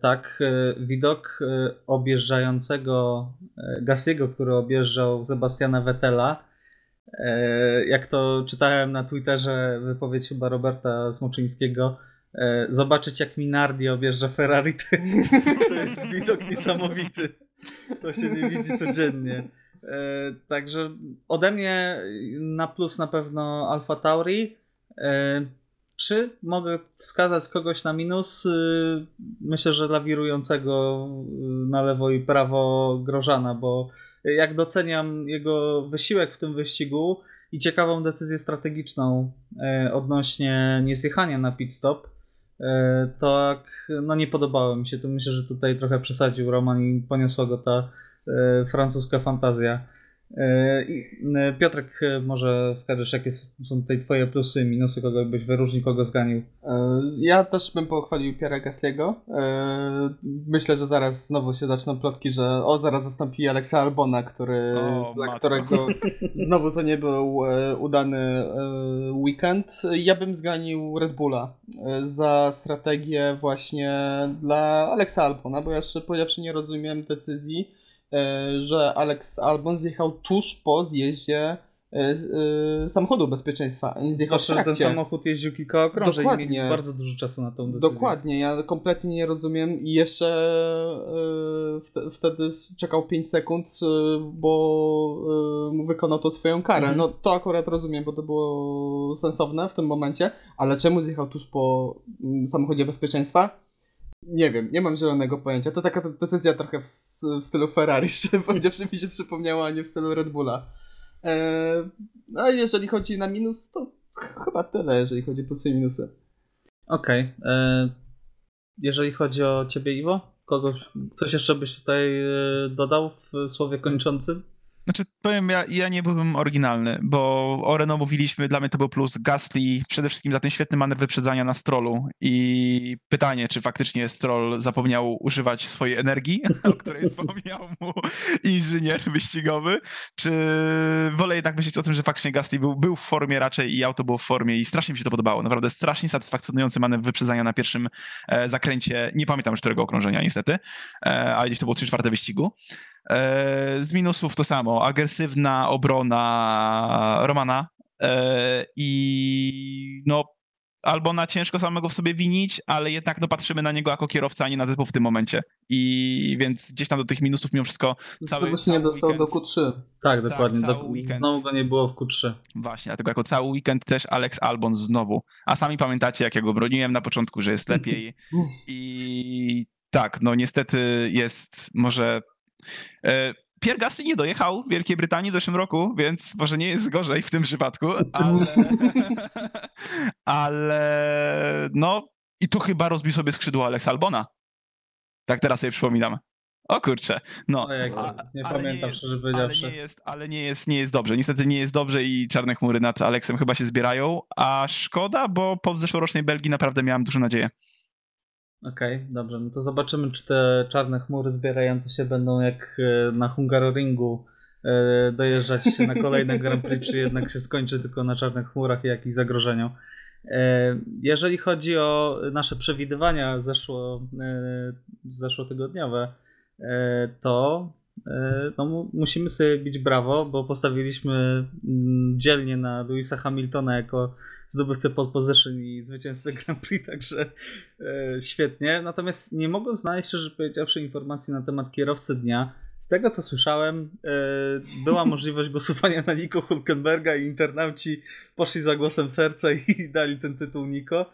Tak, widok objeżdżającego Gastiego, który objeżdżał Sebastiana Vettela, E, jak to czytałem na Twitterze, wypowiedź chyba Roberta Smoczyńskiego, e, zobaczyć jak Minardi objeżdża Ferrari to jest, to jest widok niesamowity. To się nie widzi codziennie. E, także ode mnie na plus na pewno Alfa Tauri. Czy mogę wskazać kogoś na minus? Myślę, że lawirującego na lewo i prawo Grożana, bo jak doceniam jego wysiłek w tym wyścigu i ciekawą decyzję strategiczną e, odnośnie niezjechania na pit stop, e, tak, no nie podobało mi się. To myślę, że tutaj trochę przesadził Roman i poniosła go ta e, francuska fantazja. E, e, Piotrek, e, może wskażesz, jakie są tutaj twoje plusy i minusy, kogo byś wyróżnił, kogo zganił? Ja też bym pochwalił Piera Gasliego. Myślę, że zaraz znowu się zaczną plotki, że o, zaraz zastąpi Alexa Albona, który, o, dla matko. którego znowu to nie był udany weekend. Ja bym zganił Red Bulla za strategię właśnie dla Alexa Albona, bo ja jeszcze powiedziawszy nie rozumiem decyzji, że Alex Albon zjechał tuż po zjeździe e, e, samochodu bezpieczeństwa. Nie zjechał Zwłaszcza, że ten samochód jeździł kilka okrążeń Dokładnie. i mieli bardzo dużo czasu na tą decyzję. Dokładnie, ja kompletnie nie rozumiem i jeszcze wtedy czekał 5 sekund, bo wykonał to swoją karę. Mhm. No to akurat rozumiem, bo to było sensowne w tym momencie, ale czemu zjechał tuż po mm, samochodzie bezpieczeństwa? Nie wiem, nie mam zielonego pojęcia. To taka decyzja trochę w, w stylu Ferrari, powiedziawszy mi się przypomniała, a nie w stylu Red Bulla. Eee, a jeżeli chodzi na minus, to chyba tyle, jeżeli chodzi o plusy i minusy. Okej. Okay. Eee, jeżeli chodzi o ciebie, Iwo? Kogoś, coś jeszcze byś tutaj e, dodał w słowie kończącym? Znaczy, powiem, ja, ja nie byłbym oryginalny, bo o Renault mówiliśmy, dla mnie to był plus Gasly, przede wszystkim za ten świetny manewr wyprzedzania na strolu i pytanie, czy faktycznie Stroll zapomniał używać swojej energii, o której wspomniał mu inżynier wyścigowy, czy wolę jednak myśleć o tym, że faktycznie Gasly był, był w formie raczej i auto było w formie i strasznie mi się to podobało. Naprawdę strasznie satysfakcjonujący manewr wyprzedzania na pierwszym e, zakręcie. Nie pamiętam już którego okrążenia niestety, e, ale gdzieś to było 3 czwarte wyścigu. E, z minusów to samo. Agresywna obrona Romana e, i no albo na ciężko samego w sobie winić, ale jednak no, patrzymy na niego jako kierowca, a nie na zespół w tym momencie. I więc gdzieś tam do tych minusów mimo wszystko cały, cały nie dostał weekend... do Q3. Tak, dokładnie. Tak, cały do, weekend. Znowu go nie było w Q3. Właśnie, dlatego jako cały weekend też Alex Albon znowu. A sami pamiętacie, jak ja go broniłem na początku, że jest lepiej. I tak, no niestety jest może Pierre Gasly nie dojechał Wielkiej Brytanii w zeszłym roku, więc może nie jest gorzej w tym przypadku, ale, ale no i tu chyba rozbił sobie skrzydło Alex Albona. Tak teraz sobie przypominam. O kurczę, no. Ojej, a, nie pamiętam, nie szczerze powiedziawszy. Ale, nie jest, ale nie, jest, nie jest dobrze. Niestety nie jest dobrze i czarne chmury nad Aleksem chyba się zbierają, a szkoda, bo po zeszłorocznej Belgii naprawdę miałem dużą nadzieję. Okej, okay, dobrze. No to zobaczymy, czy te czarne chmury zbierające się będą jak e, na Hungaroringu e, dojeżdżać na kolejne Grand Prix, czy jednak się skończy tylko na czarnych chmurach i jakichś zagrożeniach. E, jeżeli chodzi o nasze przewidywania zeszło, zeszłotygodniowe, to no, musimy sobie bić brawo, bo postawiliśmy mm, dzielnie na Louisa Hamiltona jako zdobywcę pole position i zwycięzcę Grand Prix, także świetnie. Natomiast nie mogłem znaleźć, szczerze powiedziawszy, informacji na temat kierowcy dnia. Z tego co słyszałem, była możliwość głosowania na Nico Hulkenberga i internauci poszli za głosem serca i dali ten tytuł Nico.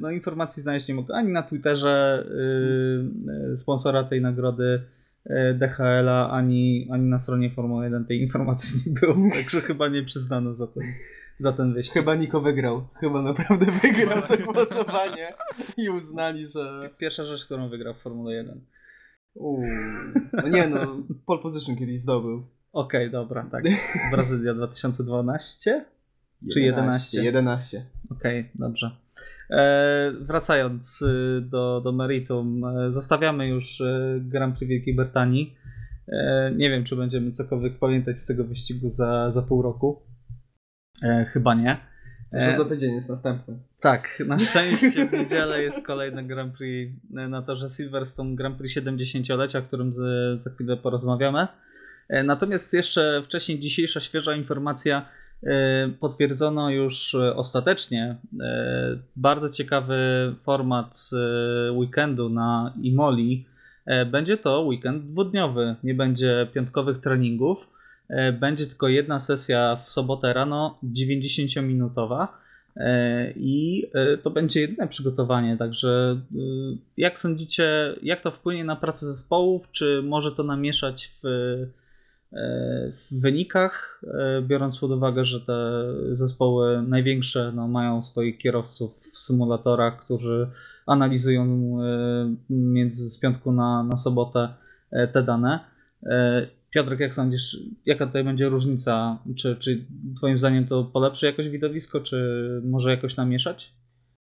No informacji znaleźć nie mogę ani na Twitterze sponsora tej nagrody DHL-a, ani, ani na stronie Formuły 1 tej informacji nie było, także chyba nie przyznano za ten, za ten wyścig. Chyba Niko wygrał. Chyba naprawdę wygrał to głosowanie i uznali, że... Pierwsza rzecz, którą wygrał w Formule 1. Uuu. No nie no, pole position kiedyś zdobył. Okej, okay, dobra, tak. Brazylia 2012? Czy 11? 11. Okej, okay, dobrze. E, wracając y, do, do meritum, e, zostawiamy już e, Grand Prix Wielkiej Brytanii. E, nie wiem, czy będziemy cokolwiek pamiętać z tego wyścigu za, za pół roku. E, chyba nie. Że za tydzień jest następny. Tak, na szczęście w niedzielę jest kolejny Grand Prix na torze Silverstone Grand Prix 70-lecia, o którym za, za chwilę porozmawiamy. E, natomiast jeszcze wcześniej dzisiejsza świeża informacja e, potwierdzono już e, ostatecznie bardzo ciekawy format weekendu na Imoli. Będzie to weekend dwudniowy, nie będzie piątkowych treningów. Będzie tylko jedna sesja w sobotę rano, 90-minutowa E, I e, to będzie jedyne przygotowanie, także e, jak sądzicie, jak to wpłynie na pracę zespołów? Czy może to namieszać w, w wynikach, biorąc pod uwagę, że te zespoły największe no, mają swoich kierowców w symulatorach, którzy analizują między z piątku na, na sobotę te dane. Piotrek, jak sądzisz, jaka tutaj będzie różnica? Czy, czy Twoim zdaniem to polepszy jakoś widowisko, czy może jakoś namieszać?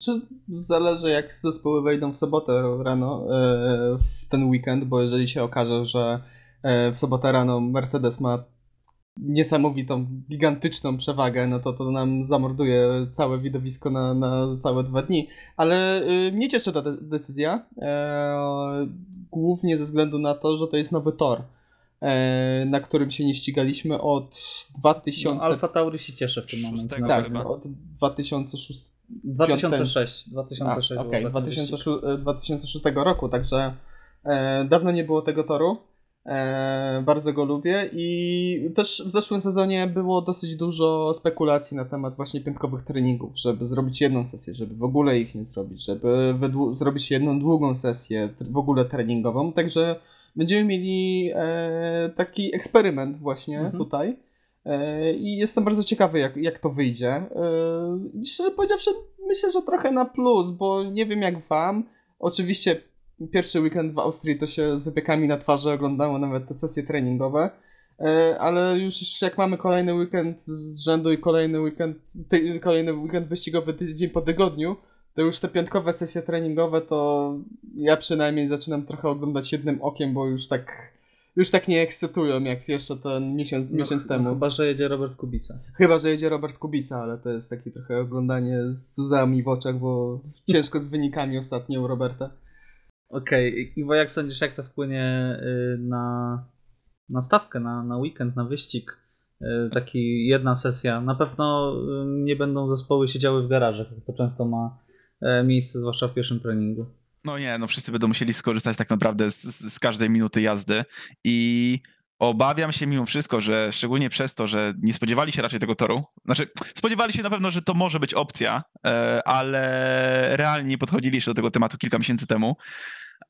Czy zależy, jak zespoły wejdą w sobotę rano, e, w ten weekend, bo jeżeli się okaże, że e, w sobotę rano Mercedes ma niesamowitą, gigantyczną przewagę, no to to nam zamorduje całe widowisko na, na całe dwa dni. Ale y, mnie cieszy ta de decyzja, e, głównie ze względu na to, że to jest nowy tor. E, na którym się nie ścigaliśmy od 2000. No, Alfa Tauri się cieszy w tym momencie. Tak, chyba. od 2006. 2006. 2006 A, okay, 2006, 2006 roku, także e, dawno nie było tego toru. E, bardzo go lubię i też w zeszłym sezonie było dosyć dużo spekulacji na temat właśnie piątkowych treningów, żeby zrobić jedną sesję, żeby w ogóle ich nie zrobić, żeby zrobić jedną długą sesję w ogóle treningową, także będziemy mieli e, taki eksperyment właśnie mhm. tutaj. E, I jestem bardzo ciekawy, jak, jak to wyjdzie. E, szczerze powiedziawszy, myślę, że trochę na plus, bo nie wiem jak wam. Oczywiście pierwszy weekend w Austrii to się z wypiekami na twarzy oglądało nawet te sesje treningowe. E, ale już jak mamy kolejny weekend z rzędu i kolejny weekend, ty, kolejny weekend wyścigowy tydzień po tygodniu, to już te piątkowe sesje treningowe to ja przynajmniej zaczynam trochę oglądać jednym okiem, bo już tak już tak nie ekscytują jak jeszcze ten miesiąc, no, miesiąc temu. Chyba, że jedzie Robert Kubica. Chyba, że jedzie Robert Kubica, ale to jest takie trochę oglądanie z łzami w oczach, bo ciężko z wynikami ostatnio u Roberta. Okej, okay. Iwo, jak sądzisz, jak to wpłynie y, na, na stawkę, na, na weekend, na wyścig? Y, taki jedna sesja. Na pewno y, nie będą zespoły siedziały w garażach, jak to często ma miejsce, zwłaszcza w pierwszym treningu. No nie, no wszyscy będą musieli skorzystać tak naprawdę z, z każdej minuty jazdy. I obawiam się mimo wszystko, że szczególnie przez to, że nie spodziewali się raczej tego toru, znaczy spodziewali się na pewno, że to może być opcja, e, ale realnie podchodzili jeszcze do tego tematu kilka miesięcy temu,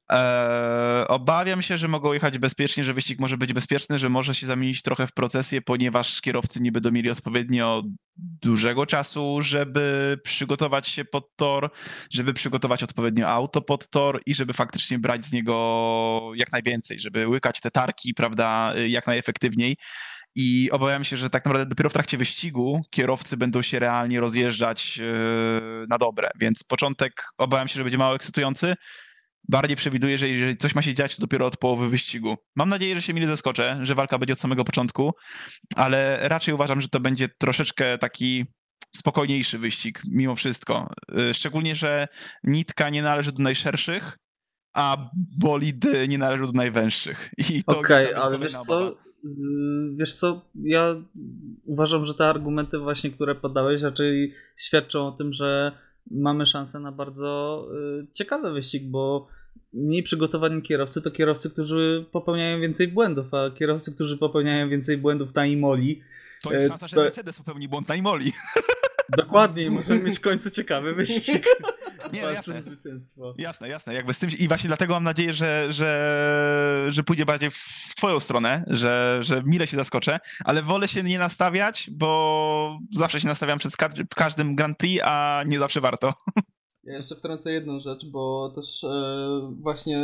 Eee, obawiam się, że mogą jechać bezpiecznie, że wyścig może być bezpieczny, że może się zamienić trochę w procesję, ponieważ kierowcy nie będą mieli odpowiednio dużego czasu, żeby przygotować się pod tor, żeby przygotować odpowiednio auto pod tor i żeby faktycznie brać z niego jak najwięcej, żeby łykać te tarki, prawda, jak najefektywniej. I obawiam się, że tak naprawdę dopiero w trakcie wyścigu kierowcy będą się realnie rozjeżdżać yy, na dobre, więc początek obawiam się, że będzie mało ekscytujący bardziej przewiduję, że jeżeli coś ma się dziać, to dopiero od połowy wyścigu. Mam nadzieję, że się mile zaskoczę, że walka będzie od samego początku, ale raczej uważam, że to będzie troszeczkę taki spokojniejszy wyścig mimo wszystko. Y, szczególnie, że nitka nie należy do najszerszych, a bolid nie należy do najwęższych. Okej, okay, ale wiesz co, y, wiesz co, ja uważam, że te argumenty właśnie, które podałeś raczej świadczą o tym, że mamy szansę na bardzo y, ciekawy wyścig, bo mniej przygotowani kierowcy to kierowcy, którzy popełniają więcej błędów, a kierowcy, którzy popełniają więcej błędów na Imoli. To jest szansa, że Mercedes popełni błąd na Imoli. Dokładnie, możemy mieć w końcu ciekawy wyścig. Nie, jasne. zwycięstwo. Jasne, jasne. Jakby z tym, I właśnie dlatego mam nadzieję, że, że, że pójdzie bardziej w twoją stronę, że, że mile się zaskoczę, ale wolę się nie nastawiać, bo zawsze się nastawiam przed każdym Grand Prix, a nie zawsze warto. Ja jeszcze wtrącę jedną rzecz, bo też e, właśnie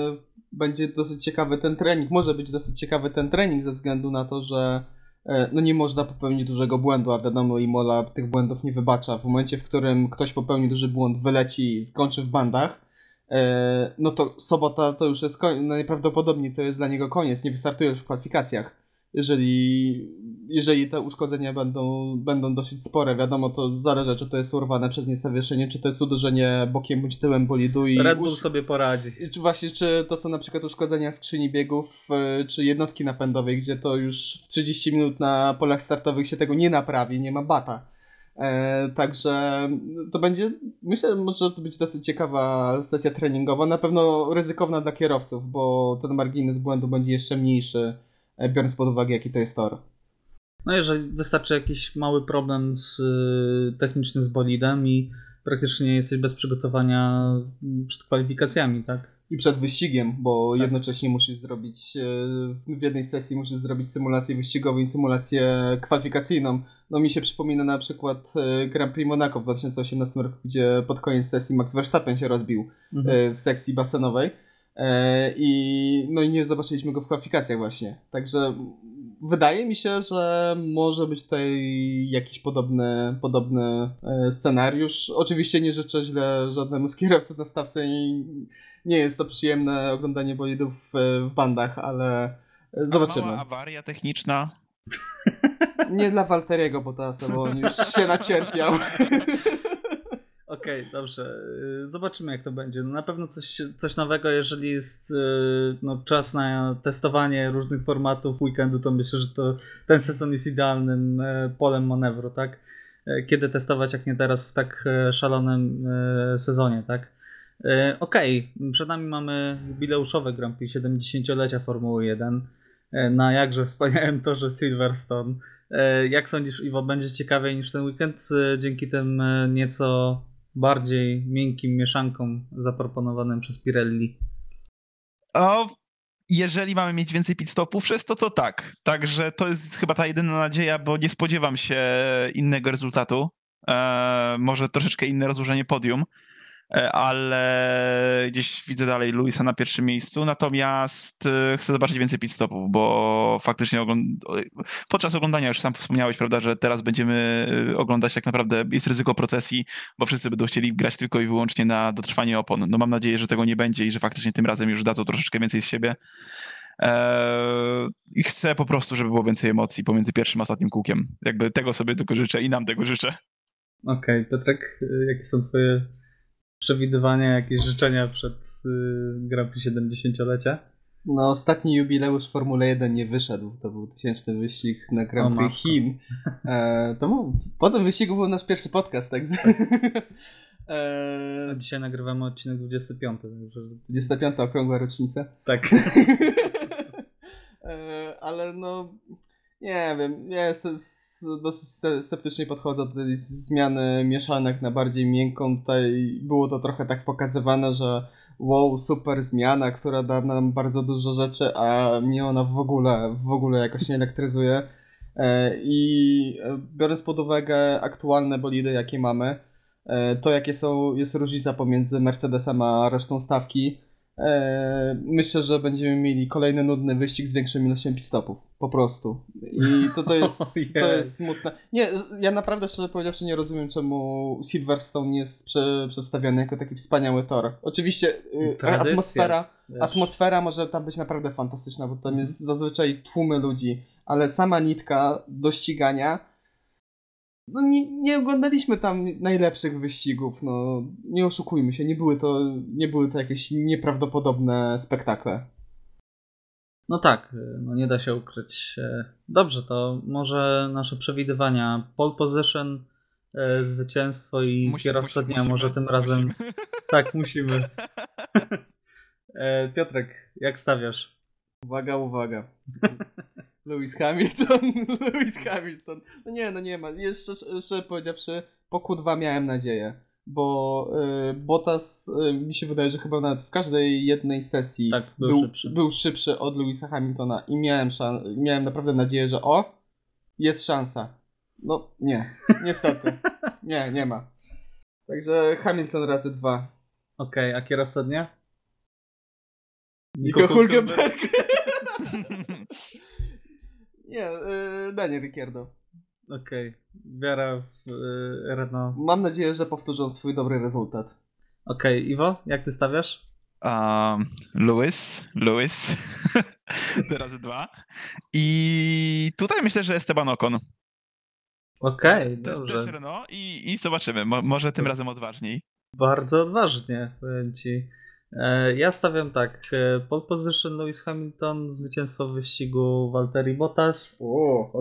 będzie dosyć ciekawy ten trening, może być dosyć ciekawy ten trening ze względu na to, że no nie można popełnić dużego błędu, a wiadomo Imola tych błędów nie wybacza. W momencie, w którym ktoś popełni duży błąd, wyleci, skończy w bandach, e, no to sobota to już jest koniec, no najprawdopodobniej to jest dla niego koniec, nie wystartuje już w kwalifikacjach jeżeli, jeżeli te uszkodzenia będą, będą dosyć spore, wiadomo, to zależy, czy to jest urwane przednie zawieszenie, czy to jest uderzenie bokiem bądź tyłem bolidu. I Red Bull usz... sobie poradzi. Czy właśnie, czy to są na przykład uszkodzenia skrzyni biegów, e, czy jednostki napędowej, gdzie to już w 30 minut na polach startowych się tego nie naprawi, nie ma bata. E, także to będzie, myślę, może to być dosyć ciekawa sesja treningowa, na pewno ryzykowna dla kierowców, bo ten margines błędu będzie jeszcze mniejszy E, biorąc pod uwagę, jaki to jest tor. No jeżeli wystarczy jakiś mały problem z, y, techniczny z bolidem i praktycznie jesteś bez przygotowania przed kwalifikacjami, tak? I przed wyścigiem, bo tak. jednocześnie musisz zrobić e, w jednej sesji musisz zrobić symulację wyścigową i symulację kwalifikacyjną. No mi się przypomina na przykład e, Grand Prix Monaco w 2018 roku, gdzie pod koniec sesji Max Verstappen się rozbił mhm. w sekcji basenowej I, no i nie zobaczyliśmy go w kwalifikacjach właśnie. Także wydaje mi się, że może być tutaj jakiś podobny, podobny e, scenariusz. Oczywiście nie życzę źle żadnemu z kierowców na stawce i nie jest to przyjemne oglądanie bolidów w, w bandach, ale zobaczymy. A mała awaria techniczna? Nie dla Walteriego bo on już się nacierpiał. Okej, okay, dobrze. Y, zobaczymy, jak to będzie. No na pewno coś, coś nowego, jeżeli jest y, no, czas na testowanie różnych formatów weekendu, to myślę, że to ten sezon jest idealnym y, polem manewru, tak? Kiedy testować, jak nie teraz w tak szalonym sezonie, tak? Okej, okay. przed nami mamy jubileuszowe Grand Prix 70-lecia Formuły 1 na jakże wspaniałym torze Silverstone. Jak sądzisz, Iwo, będzie ciekawiej niż ten weekend dzięki tym nieco bardziej miękkim mieszankom zaproponowanym przez Pirelli? O, jeżeli mamy mieć więcej pit stopów przez to, to tak. Także to jest chyba ta jedyna nadzieja, bo nie spodziewam się innego rezultatu. E, może troszeczkę inne rozłożenie podium. E, ale gdzieś widzę dalej Luisa na pierwszym miejscu, natomiast e, chcę zobaczyć więcej pit stopów, bo faktycznie podczas oglądania, już sam wspomniałeś, prawda, że teraz będziemy e, oglądać tak naprawdę, jest ryzyko procesji, bo wszyscy będą chcieli grać tylko i wyłącznie na dotrwanie opon. No mam nadzieję, że tego nie będzie i że faktycznie tym razem już dadzą troszeczkę więcej z siebie. I chcę po prostu, żeby było więcej emocji pomiędzy pierwszym a ostatnim kółkiem. Jakby tego sobie tylko życzę i nam tego życzę. Okej, okay, Piotrek, jakie są twoje przewidywania, jakieś życzenia przed y, Grand Prix 70-lecia? No, ostatni jubileusz Formuły 1 nie wyszedł. To był tysięczny wyścig na Grand Prix Chin. E, to był, po tym wyścigu był nasz pierwszy podcast, także. e... Dzisiaj nagrywamy odcinek 25. Także... 25 okrągła rocznica. Tak. e, ale no, nie wiem, ja jestem dosyć sceptycznie podchodzę do tej zmiany mieszanek na bardziej miękką. Tutaj było to trochę tak pokazywane, że wow, super zmiana, która da nam bardzo dużo rzeczy, a mnie ona w ogóle, w ogóle jakoś nie elektryzuje. E, I e, biorąc pod uwagę aktualne bolidy, jakie mamy, e, to jakie są, jest różnica pomiędzy Mercedesem a resztą stawki, myślę, że będziemy mieli kolejny nudny wyścig z większą ilością pit-stopów. Po prostu. I to, to, jest, to Ojej. jest smutne. Nie, ja naprawdę szczerze powiedziawszy nie rozumiem, czemu Silverstone jest prze, przedstawiony jako taki wspaniały tor. Oczywiście y, Tradycja, atmosfera, Wiesz, atmosfera może tam być naprawdę fantastyczna, bo tam jest zazwyczaj tłumy ludzi, ale sama nitka do ścigania no nie, nie oglądaliśmy tam najlepszych wyścigów, no nie oszukujmy się, nie były to, nie były to jakieś nieprawdopodobne spektakle. No tak, no nie da się ukryć. E, Dobrze, to może nasze przewidywania. Pole position, e, zwycięstwo i Musi- kierowca musi- dnia musimy, może tym razem. musimy. Tak, musimy. E, Piotrek, jak stawiasz? Uwaga, uwaga. Lewis Hamilton, Lewis Hamilton. No nie, no nie ma. Jeszcze szczerze powiedziawszy, po Q2 miałem nadzieję, bo y, Bottas y, mi się wydaje, że chyba nawet w każdej jednej sesji Tak, był był, szybszy. był szybszy od Lewisa Hamiltona i miałem, szan- miałem naprawdę nadzieję, że o, jest szansa. No nie, niestety. nie, nie ma. Także Hamilton razy dwa. Okej, a kierowca dnia? Nico Hulkenberg. nie, y, Daniel Ricciardo. Okej, wiara w y, Renault. Mam nadzieję, że powtórzą swój dobry rezultat. Okej, Iwo, jak ty stawiasz? Um, Lewis, Lewis, razy dwa. I tutaj myślę, że Esteban Ocon. Okej, To jest dobrze. też Renault i, i zobaczymy. Mo, może tym razem odważniej. Bardzo odważnie, powiem ci. E, Ja stawiam tak. e, Pole position Lewis Hamilton, zwycięstwo w wyścigu Valtteri Bottas. O.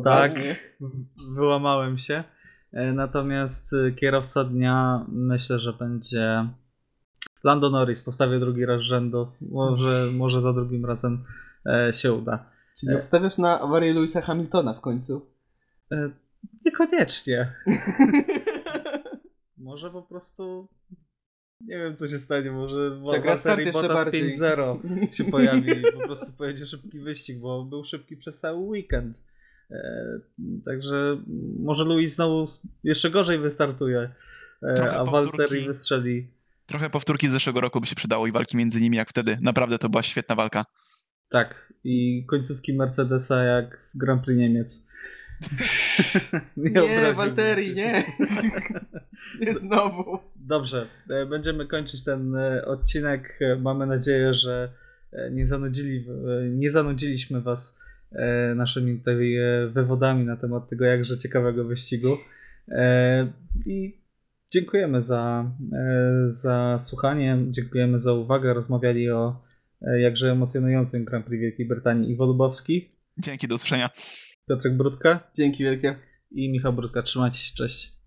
W- Wyłamałem się. E, Natomiast kierowca dnia myślę, że będzie Lando Norris. Postawię drugi raz rzędu. Może, może za drugim razem się uda. Czyli obstawiasz na awarię Lewisa Hamiltona w końcu. Niekoniecznie. Może po prostu nie wiem co się stanie, może jeszcze Bottas bardziej. 5-0 się pojawi i po prostu pojedzie szybki wyścig, bo był szybki przez cały weekend. E, także może Louis znowu jeszcze gorzej wystartuje, e, Trochę a. Valtteri wystrzeli. Trochę powtórki z zeszłego roku by się przydało i walki między nimi jak wtedy. Naprawdę to była świetna walka. Tak, i końcówki Mercedesa jak w Grand Prix Niemiec. Nie, obraziłbym Walteri, się. nie. nie znowu. Dobrze, e, będziemy kończyć ten e, odcinek. E, Mamy nadzieję, że nie, zanudzili, nie zanudziliśmy Was naszymi tutaj wywodami na temat tego jakże ciekawego wyścigu. I dziękujemy za, za słuchanie, dziękujemy za uwagę. Rozmawiali o jakże emocjonującym Grand Prix Wielkiej Brytanii Iwo Lubowski, Dzięki, do usłyszenia. Piotrek Brudka Dzięki wielkie. i Michał Brudka. Trzymajcie się, cześć.